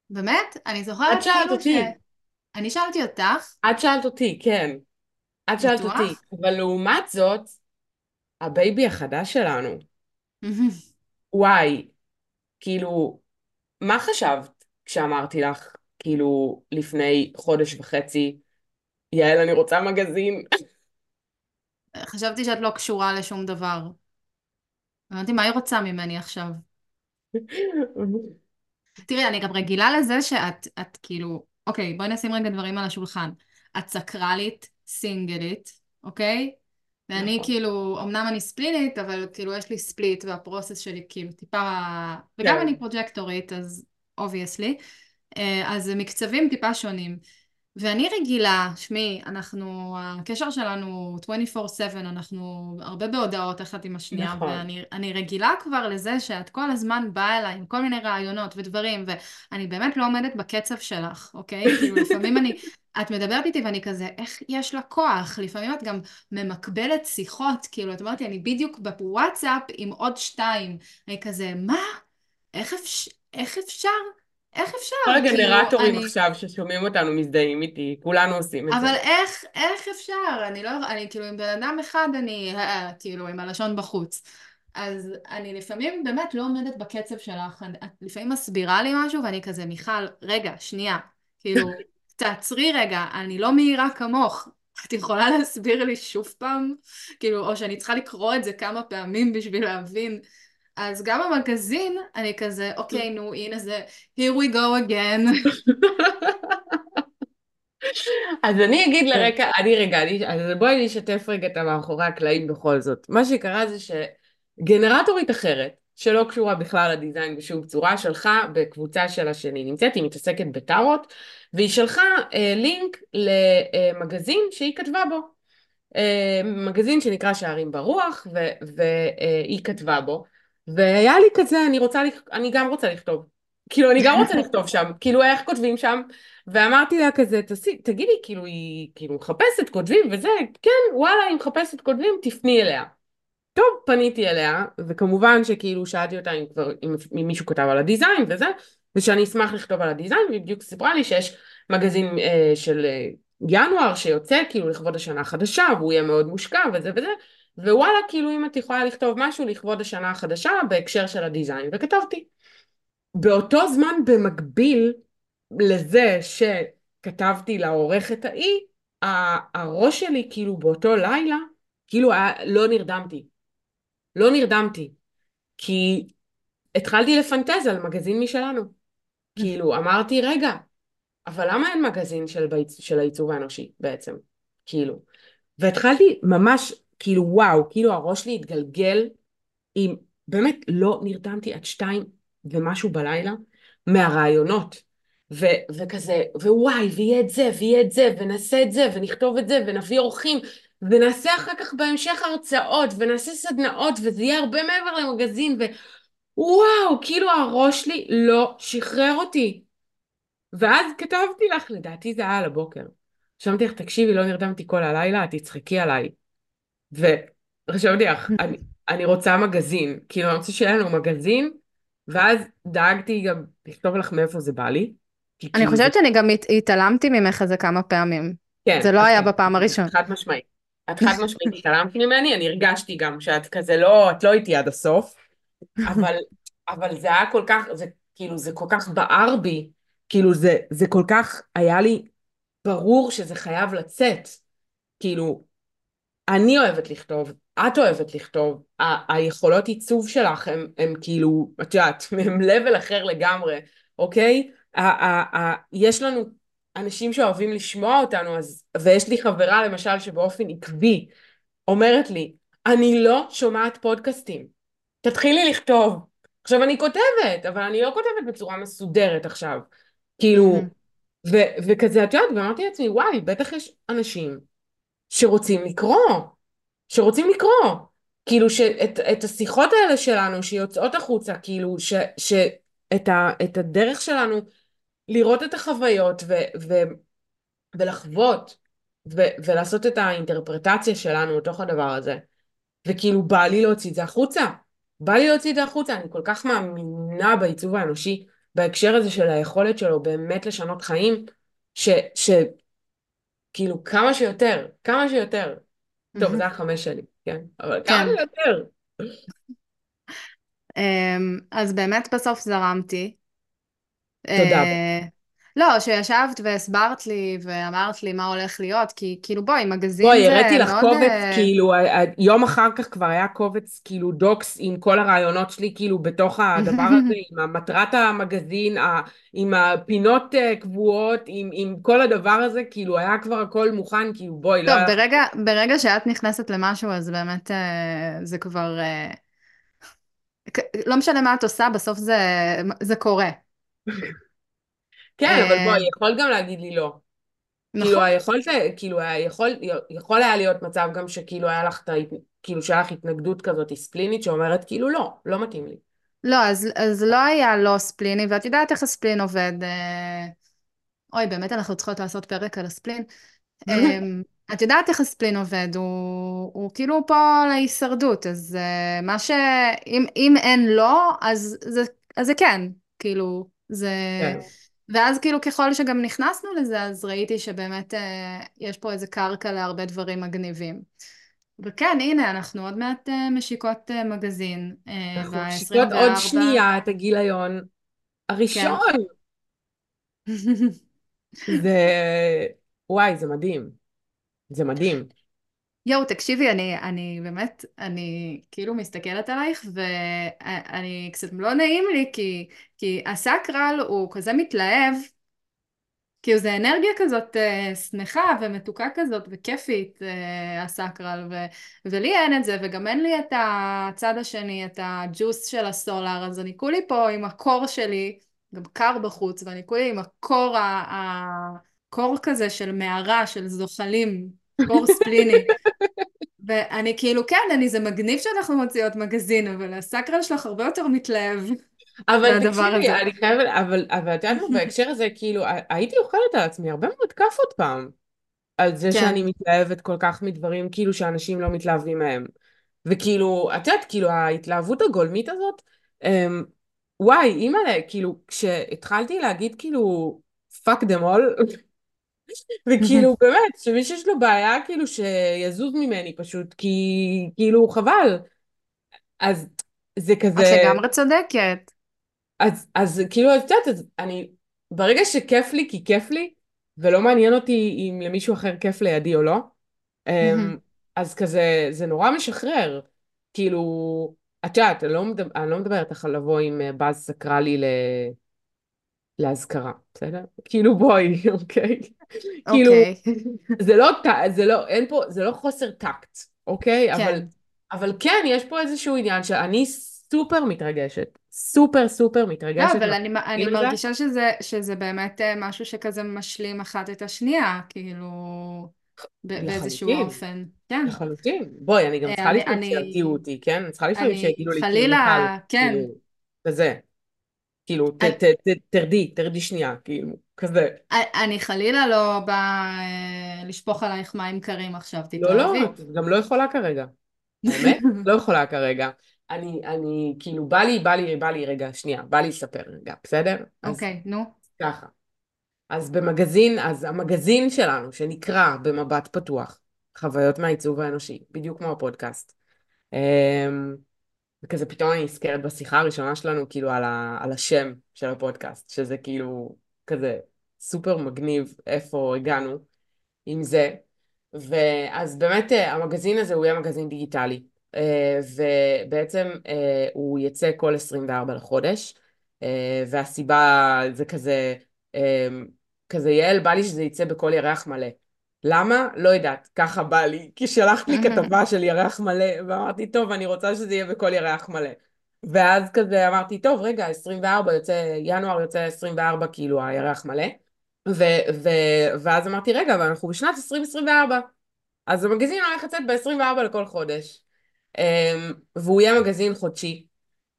באמת, אני זוכרת את שאלת כאילו אותי. ש... אני שאלתי אותך. את שאלת אותי, כן. את שאלת אותי. אבל לעומת זאת, הבייבי החדש שלנו, וואי, כאילו, מה חשבת כשאמרתי לך, כאילו, לפני חודש וחצי, יעל, אני רוצה מגזין? חשבתי שאת לא קשורה לשום דבר. אמרתי, מה היא רוצה ממני עכשיו? תראי, אני גם רגילה לזה שאת, את כאילו, אוקיי, בואי נשים רגע דברים על השולחן. את סקרלית, סינגלית, אוקיי? ואני נכון. כאילו, אמנם אני ספלינית, אבל כאילו יש לי ספליט והפרוסס שלי כאילו טיפה... וגם כן. אני פרוג'קטורית, אז obviously. אה, אז מקצבים טיפה שונים. ואני רגילה, שמי, אנחנו, הקשר שלנו 24/7, אנחנו הרבה בהודעות אחת עם השנייה, נכון. ואני רגילה כבר לזה שאת כל הזמן באה אליי עם כל מיני רעיונות ודברים, ואני באמת לא עומדת בקצב שלך, אוקיי? כאילו לפעמים אני, את מדברת איתי ואני כזה, איך יש לה כוח? לפעמים את גם ממקבלת שיחות, כאילו, את אומרת לי, אני בדיוק בוואטסאפ עם עוד שתיים. אני כזה, מה? איך, אפ... איך אפשר? איך אפשר? כל הגנרטורים כאילו, עכשיו אני... ששומעים אותנו מזדהים איתי, כולנו עושים את אבל זה. אבל איך, איך אפשר? אני לא, אני כאילו עם בן אדם אחד אני, אה, כאילו עם הלשון בחוץ. אז אני לפעמים באמת לא עומדת בקצב שלך, את לפעמים מסבירה לי משהו ואני כזה, מיכל, רגע, שנייה, כאילו, תעצרי רגע, אני לא מהירה כמוך, את יכולה להסביר לי שוב פעם? כאילו, או שאני צריכה לקרוא את זה כמה פעמים בשביל להבין. אז גם המגזין, אני כזה, אוקיי, נו, הנה זה, here we go again. אז אני אגיד כן. לרקע, אני רגע, אני, אז בואי נשתף רגע את המאחורי הקלעים בכל זאת. מה שקרה זה שגנרטורית אחרת, שלא קשורה בכלל לדיזיין בשום צורה, שלחה בקבוצה שלה שאני נמצאת, היא מתעסקת בטארות, והיא שלחה אה, לינק למגזין שהיא כתבה בו. אה, מגזין שנקרא שערים ברוח, והיא כתבה בו. והיה לי כזה, אני רוצה, אני גם רוצה לכתוב. כאילו, אני גם רוצה לכתוב שם, כאילו, איך כותבים שם? ואמרתי לה כזה, תגידי, כאילו, היא כאילו מחפשת כותבים וזה, כן, וואלה, היא מחפשת כותבים, תפני אליה. טוב, פניתי אליה, וכמובן שכאילו שאלתי אותה אם כבר, אם, מישהו כתב על הדיזיין וזה, ושאני אשמח לכתוב על הדיזיין, והיא בדיוק סיפרה לי שיש מגזין אה, של אה, ינואר שיוצא כאילו לכבוד השנה החדשה, והוא יהיה מאוד מושקע וזה וזה, ווואלה, כאילו אם את יכולה לכתוב משהו לכבוד השנה החדשה בהקשר של הדיזיין, וכתבתי. באותו זמן במקביל לזה שכתבתי לעורכת ההיא, הראש שלי כאילו באותו לילה, כאילו היה, לא נרדמתי. לא נרדמתי. כי התחלתי לפנטז על מגזין משלנו. כאילו, אמרתי, רגע, אבל למה אין מגזין של, ביצ... של העיצוב האנושי בעצם? כאילו. והתחלתי ממש, כאילו, וואו, כאילו הראש שלי התגלגל עם, באמת, לא נרדמתי עד שתיים ומשהו בלילה מהרעיונות. ו- וכזה, ווואי, ויהיה את זה, ויהיה את זה, ונעשה את זה, ונכתוב את זה, ונביא אורחים, ונעשה אחר כך בהמשך הרצאות, ונעשה סדנאות, וזה יהיה הרבה מעבר למגזין, ווואו, כאילו הראש שלי לא שחרר אותי. ואז כתבתי לך, לדעתי זה היה על הבוקר. רשמתי לך, תקשיבי, לא נרדמתי כל הלילה, את תצחקי עליי. ורשמתי לך, אני, אני רוצה מגזין, כאילו אני רוצה שיהיה לנו מגזין, ואז דאגתי גם לכתוב לך מאיפה זה בא לי. אני כאילו חושבת זה... שאני גם התעלמתי ממך איזה כמה פעמים. כן. זה לא היה בפעם הראשונה. חד משמעית. את חד משמעית התעלמת ממני, אני הרגשתי גם שאת כזה לא, את לא איתי עד הסוף, אבל, אבל זה היה כל כך, זה כאילו, זה כל כך בער בי, כאילו זה, זה כל כך היה לי ברור שזה חייב לצאת. כאילו, אני אוהבת לכתוב, את אוהבת לכתוב, ה- היכולות עיצוב שלך הם, הם כאילו, את יודעת, הם לבל אחר לגמרי, אוקיי? ה- ה- ה- יש לנו אנשים שאוהבים לשמוע אותנו, אז, ויש לי חברה למשל שבאופן עקבי אומרת לי, אני לא שומעת פודקאסטים, תתחילי לכתוב. עכשיו אני כותבת, אבל אני לא כותבת בצורה מסודרת עכשיו. כאילו, ו- וכזה, את יודעת, ואמרתי לעצמי, וואי, בטח יש אנשים שרוצים לקרוא, שרוצים לקרוא. כאילו, שאת את השיחות האלה שלנו שיוצאות החוצה, כאילו, ש, שאת ה, את הדרך שלנו לראות את החוויות ו, ו, ולחוות ו, ולעשות את האינטרפרטציה שלנו לתוך הדבר הזה. וכאילו בא לי להוציא את זה החוצה. בא לי להוציא את זה החוצה, אני כל כך מאמינה בעיצוב האנושי בהקשר הזה של היכולת שלו באמת לשנות חיים, ש... ש... כאילו כמה שיותר, כמה שיותר. טוב, זה החמש שלי, כן, אבל כמה כן. שיותר. אמ, אז באמת בסוף זרמתי. תודה. אה, לא, שישבת והסברת לי ואמרת לי מה הולך להיות, כי כאילו בואי, מגזין בואי, זה הראיתי לך מאוד... קובץ, uh... כאילו, יום אחר כך כבר היה קובץ, כאילו, דוקס עם כל הרעיונות שלי, כאילו, בתוך הדבר הזה, עם מטרת המגזין, עם הפינות אה, קבועות, עם, עם כל הדבר הזה, כאילו, היה כבר הכל מוכן, כאילו, בואי, טוב, לא... טוב, ברגע, ברגע שאת נכנסת למשהו, אז באמת אה, זה כבר... לא משנה מה את עושה, בסוף זה, זה קורה. כן, אבל בואי, יכול גם להגיד לי לא. נכון. כאילו, היכול, כאילו, יכול, יכול היה להיות מצב גם שכאילו היה לך, כאילו שהיה לך התנגדות כזאת ספלינית שאומרת כאילו לא, לא מתאים לי. לא, אז, אז לא היה לא ספליני, ואת יודעת איך הספלין עובד. אה, אוי, באמת אנחנו צריכות לעשות פרק על הספלין. אמ, את יודעת איך הספלין עובד, הוא, הוא כאילו פה להישרדות, אז uh, מה ש... אם, אם אין לא, אז זה, אז זה כן, כאילו, זה... כן. ואז כאילו ככל שגם נכנסנו לזה, אז ראיתי שבאמת אה, יש פה איזה קרקע להרבה דברים מגניבים. וכן, הנה, אנחנו עוד מעט אה, משיקות אה, מגזין. אה, אנחנו משיקות עוד שנייה את הגיליון הראשון. כן. זה... וואי, זה מדהים. זה מדהים. יואו, תקשיבי, אני, אני באמת, אני כאילו מסתכלת עלייך ואני קצת לא נעים לי כי, כי הסקרל הוא כזה מתלהב, כאילו זה אנרגיה כזאת אה, שמחה ומתוקה כזאת וכיפית, אה, הסקרל, ו, ולי אין את זה וגם אין לי את הצד השני, את הג'וס של הסולר, אז אני כולי פה עם הקור שלי, גם קר בחוץ, ואני כולי עם הקור, הקור כזה של מערה, של זוחלים. קור ספליני. ואני כאילו, כן, אני, זה מגניב שאנחנו מוציאות מגזין, אבל הסקרל שלך הרבה יותר מתלהב. אבל תקשיבי. אני חייבת, אבל, אבל את יודעת מה, בהקשר הזה, כאילו, הייתי אוכלת על עצמי הרבה מאוד כאפות פעם, על זה כן. שאני מתלהבת כל כך מדברים, כאילו, שאנשים לא מתלהבים מהם. וכאילו, את יודעת, כאילו, ההתלהבות הגולמית הזאת, אמ, וואי, אימא'לה, כאילו, כשהתחלתי להגיד, כאילו, fuck them all, וכאילו, באמת, שמי שיש לו בעיה, כאילו, שיזוז ממני פשוט, כי, כאילו, חבל. אז זה כזה... את לגמרי צודקת. אז, אז כאילו, את יודעת, אז אני, ברגע שכיף לי, כי כיף לי, ולא מעניין אותי אם למישהו אחר כיף לידי או לא, אמ, אז כזה, זה נורא משחרר. כאילו, את יודעת, אני לא, מדבר, אני לא מדברת לך לבוא עם אה, באז סקרלי ל... להזכרה, בסדר? כאילו בואי, אוקיי? כאילו, אוקיי. זה לא, זה לא, אין פה, זה לא חוסר טקט, אוקיי? אבל, כן. אבל כן, יש פה איזשהו עניין שאני סופר מתרגשת. סופר סופר לא, מתרגשת. אבל אני, אני הזה. מרגישה שזה, שזה באמת אה, משהו שכזה משלים אחת את השנייה, כאילו, באיזשהו לחלוטין, אופן. כן. לחלוטין. בואי, אני גם אה, צריכה לפעמים אני, שירתיעו אותי, כן? אני צריכה לפעמים שיגידו לי, כאילו, חלילה, כן. כאילו, כזה. כאילו, ת, אני, ת, ת, תרדי, תרדי שנייה, כאילו, כזה. אני חלילה לא באה אה, לשפוך עלייך מים קרים עכשיו, לא, לא, תתאהבי. את גם לא יכולה כרגע. האמת? לא יכולה כרגע. אני, אני, כאילו, בא לי, בא לי, בא לי, רגע, שנייה, בא לי לספר רגע, בסדר? אוקיי, נו. ככה. אז במגזין, אז המגזין שלנו, שנקרא במבט פתוח, חוויות מהעיצוב האנושי, בדיוק כמו הפודקאסט. אמ, וכזה פתאום אני נזכרת בשיחה הראשונה שלנו, כאילו, על, ה, על השם של הפודקאסט, שזה כאילו, כזה סופר מגניב איפה הגענו עם זה. ואז באמת אה, המגזין הזה הוא יהיה מגזין דיגיטלי, אה, ובעצם אה, הוא יצא כל 24 לחודש, והסיבה זה כזה, כזה יעל, בא לי שזה יצא בכל ירח מלא. למה? לא יודעת, ככה בא לי, כי שלחת לי כתבה של ירח מלא, ואמרתי, טוב, אני רוצה שזה יהיה בכל ירח מלא. ואז כזה אמרתי, טוב, רגע, 24 יוצא, ינואר יוצא 24, כאילו, הירח מלא. ו- ו- ואז אמרתי, רגע, אבל אנחנו בשנת 2024. אז המגזין הולך לצאת ב-24 לכל חודש. אמ, והוא יהיה מגזין חודשי.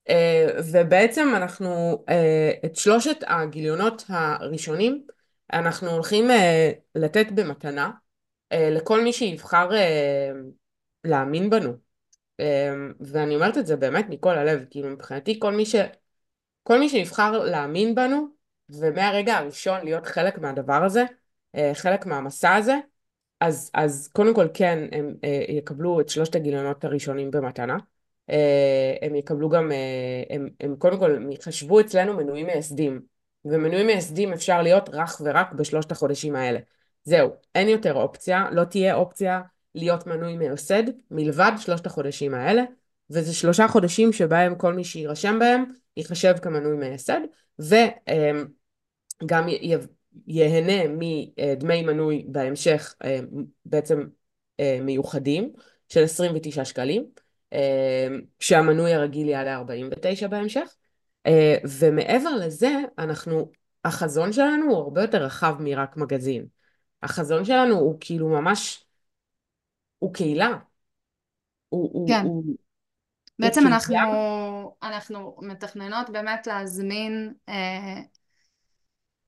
אה, ובעצם אנחנו, אה, את שלושת הגיליונות הראשונים, אנחנו הולכים אה, לתת במתנה לכל מי שיבחר להאמין בנו. ואני אומרת את זה באמת מכל הלב, כאילו מבחינתי כל מי ש... כל מי שיבחר להאמין בנו, ומהרגע הראשון להיות חלק מהדבר הזה, חלק מהמסע הזה, אז, אז קודם כל כן, הם אה, יקבלו את שלושת הגיליונות הראשונים במתנה. אה, הם יקבלו גם, אה, הם, הם קודם כל יחשבו אצלנו מנויים מייסדים. ומנויים מייסדים אפשר להיות רך ורק בשלושת החודשים האלה. זהו, אין יותר אופציה, לא תהיה אופציה להיות מנוי מייסד מלבד שלושת החודשים האלה, וזה שלושה חודשים שבהם כל מי שיירשם בהם ייחשב כמנוי מייסד, וגם ייהנה מדמי מנוי בהמשך אה, בעצם אה, מיוחדים של 29 שקלים, אה, שהמנוי הרגיל יעלה 49 בהמשך, ומעבר לזה אנחנו, החזון שלנו הוא הרבה יותר רחב מרק מגזין. החזון שלנו הוא כאילו ממש, הוא קהילה. הוא, כן. הוא, בעצם הוא אנחנו, קהילה. אנחנו מתכננות באמת להזמין אה,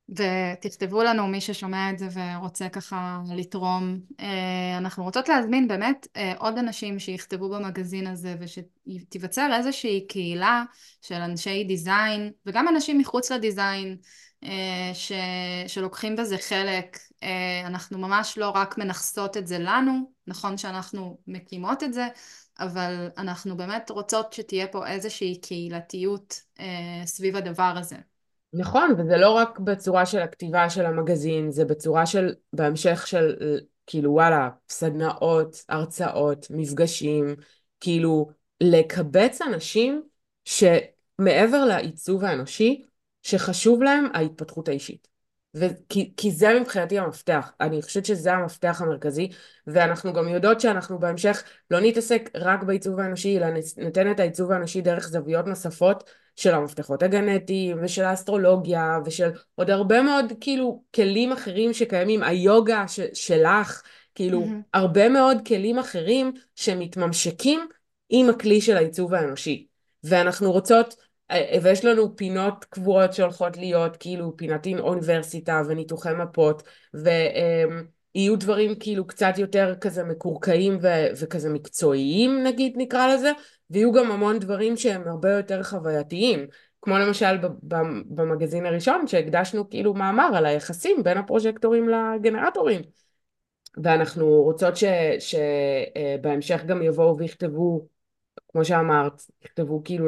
ותכתבו לנו מי ששומע את זה ורוצה ככה לתרום. אה, אנחנו רוצות להזמין באמת אה, עוד אנשים שיכתבו במגזין הזה ושתיווצר איזושהי קהילה של אנשי דיזיין וגם אנשים מחוץ לדיזיין אה, ש... שלוקחים בזה חלק. אנחנו ממש לא רק מנכסות את זה לנו, נכון שאנחנו מקימות את זה, אבל אנחנו באמת רוצות שתהיה פה איזושהי קהילתיות סביב הדבר הזה. נכון, וזה לא רק בצורה של הכתיבה של המגזין, זה בצורה של, בהמשך של, כאילו וואלה, סדנאות, הרצאות, מפגשים, כאילו לקבץ אנשים שמעבר לעיצוב האנושי, שחשוב להם ההתפתחות האישית. וכי, כי זה מבחינתי המפתח, אני חושבת שזה המפתח המרכזי, ואנחנו גם יודעות שאנחנו בהמשך לא נתעסק רק בעיצוב האנושי, אלא ניתן את העיצוב האנושי דרך זוויות נוספות של המפתחות הגנטיים ושל האסטרולוגיה ושל עוד הרבה מאוד כאילו כלים אחרים שקיימים, היוגה ש- שלך, כאילו mm-hmm. הרבה מאוד כלים אחרים שמתממשקים עם הכלי של העיצוב האנושי. ואנחנו רוצות, אה, ויש לנו פינות קבועות שהולכות להיות, כאילו פינת אוניברסיטה וניתוחי מפות, ויהיו דברים כאילו קצת יותר כזה מקורקעים ו- וכזה מקצועיים נגיד נקרא לזה, ויהיו גם המון דברים שהם הרבה יותר חווייתיים, כמו למשל במגזין הראשון שהקדשנו כאילו מאמר על היחסים בין הפרוז'קטורים לגנרטורים. ואנחנו רוצות שבהמשך גם יבואו ויכתבו, כמו שאמרת, יכתבו כאילו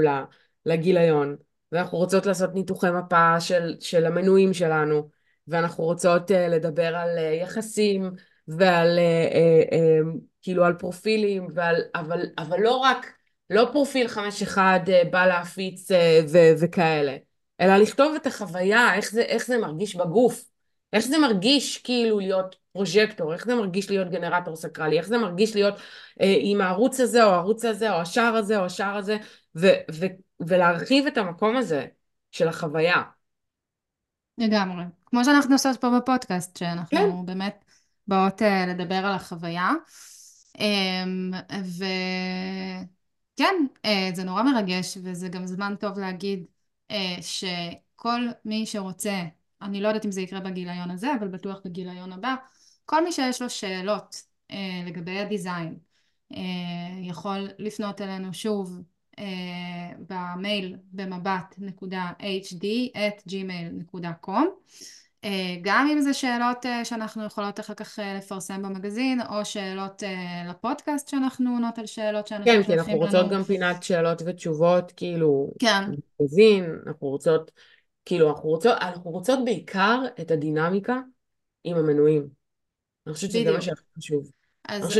לגיליון, ואנחנו רוצות לעשות ניתוחי מפה של, של המנויים שלנו, ואנחנו רוצות uh, לדבר על uh, יחסים ועל uh, uh, uh, כאילו על פרופילים, ועל, אבל, אבל לא רק, לא פרופיל 5-1 uh, בא להפיץ uh, ו- וכאלה, אלא לכתוב את החוויה, איך זה, איך זה מרגיש בגוף, איך זה מרגיש כאילו להיות פרוז'קטור, איך זה מרגיש להיות גנרטור סקרלי, איך זה מרגיש להיות אה, עם הערוץ הזה או הערוץ הזה או השער הזה או השער הזה ו- ו- ולהרחיב את המקום הזה של החוויה. לגמרי. כמו שאנחנו עושות פה בפודקאסט, שאנחנו כן. באמת באות uh, לדבר על החוויה. Um, וכן, uh, זה נורא מרגש וזה גם זמן טוב להגיד uh, שכל מי שרוצה, אני לא יודעת אם זה יקרה בגיליון הזה, אבל בטוח בגיליון הבא, כל מי שיש לו שאלות אה, לגבי הדיזיין אה, יכול לפנות אלינו שוב אה, במייל במבט.hd@gmail.com אה, גם אם זה שאלות אה, שאנחנו יכולות אחר כך אה, לפרסם במגזין או שאלות לפודקאסט שאנחנו עונות על שאלות שאנשים כן, כי אנחנו רוצות לנו. גם פינת שאלות ותשובות, כאילו, כן. במגזין, אנחנו רוצות, כאילו, אנחנו רוצות, אנחנו רוצות בעיקר את הדינמיקה עם המנויים. אני חושבת שזה מה שהכי חשוב. אז, אז, ש...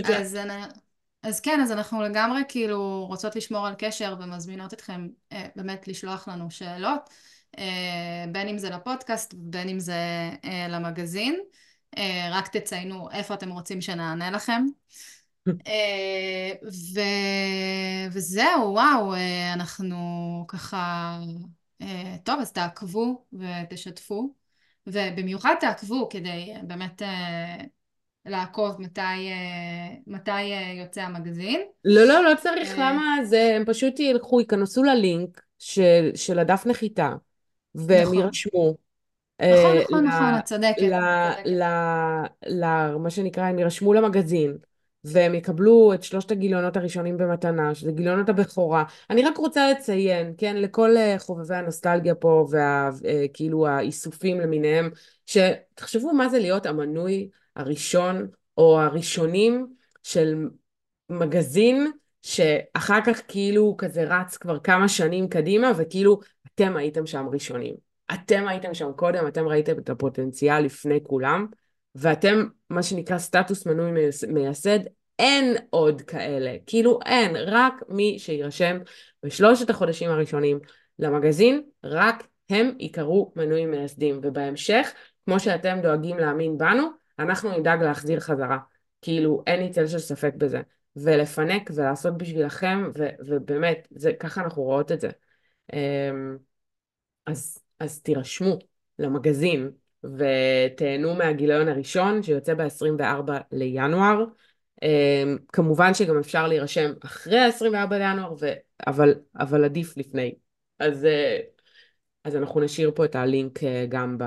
אז כן, אז אנחנו לגמרי כאילו רוצות לשמור על קשר ומזמינות אתכם אה, באמת לשלוח לנו שאלות, אה, בין אם זה לפודקאסט, בין אם זה אה, למגזין. אה, רק תציינו איפה אתם רוצים שנענה לכם. אה, ו... וזהו, וואו, אה, אנחנו ככה... אה, טוב, אז תעקבו ותשתפו, ובמיוחד תעקבו כדי באמת לעקוב מתי, אה, מתי אה, יוצא המגזין. לא, לא, לא צריך, אה, למה זה, הם פשוט ילכו, ייכנסו ללינק של, של הדף נחיתה, והם נכון. יירשמו. נכון, נכון, נכון, את צודקת. מה שנקרא, הם יירשמו למגזין. והם יקבלו את שלושת הגיליונות הראשונים במתנה, שזה גיליונות הבכורה. אני רק רוצה לציין, כן, לכל חובבי הנוסטלגיה פה, וכאילו האיסופים למיניהם, שתחשבו מה זה להיות המנוי הראשון או הראשונים של מגזין שאחר כך כאילו כזה רץ כבר כמה שנים קדימה וכאילו אתם הייתם שם ראשונים. אתם הייתם שם קודם, אתם ראיתם את הפוטנציאל לפני כולם ואתם מה שנקרא סטטוס מנוי מייסד, אין עוד כאלה, כאילו אין, רק מי שיירשם בשלושת החודשים הראשונים למגזין, רק הם ייקראו מנויים מייסדים. ובהמשך, כמו שאתם דואגים להאמין בנו, אנחנו נדאג להחזיר חזרה. כאילו, אין לי צל של ספק בזה. ולפנק ולעשות בשבילכם, ו- ובאמת, זה, ככה אנחנו רואות את זה. אמ, אז, אז תירשמו למגזין ותהנו מהגיליון הראשון שיוצא ב-24 לינואר. אמ, כמובן שגם אפשר להירשם אחרי ה-24 לינואר, ו- אבל, אבל עדיף לפני. אז, אה, אז אנחנו נשאיר פה את הלינק אה, גם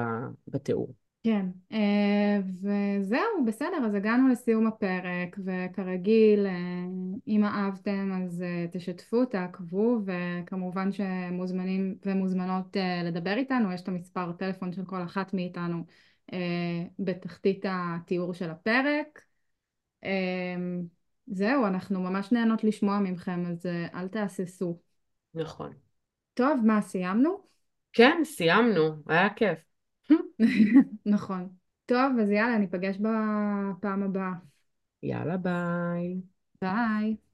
בתיאור. כן, אה, וזהו, בסדר, אז הגענו לסיום הפרק, וכרגיל, אה, אם אהבתם אז אה, תשתפו, תעקבו, וכמובן שמוזמנים ומוזמנות לדבר איתנו, יש את המספר טלפון של כל אחת מאיתנו בתחתית התיאור של הפרק. זהו, אנחנו ממש נהנות לשמוע מכם, אז אל תהססו. נכון. טוב, מה, סיימנו? כן, סיימנו, היה כיף. נכון. טוב, אז יאללה, ניפגש בפעם הבאה. יאללה, ביי. ביי.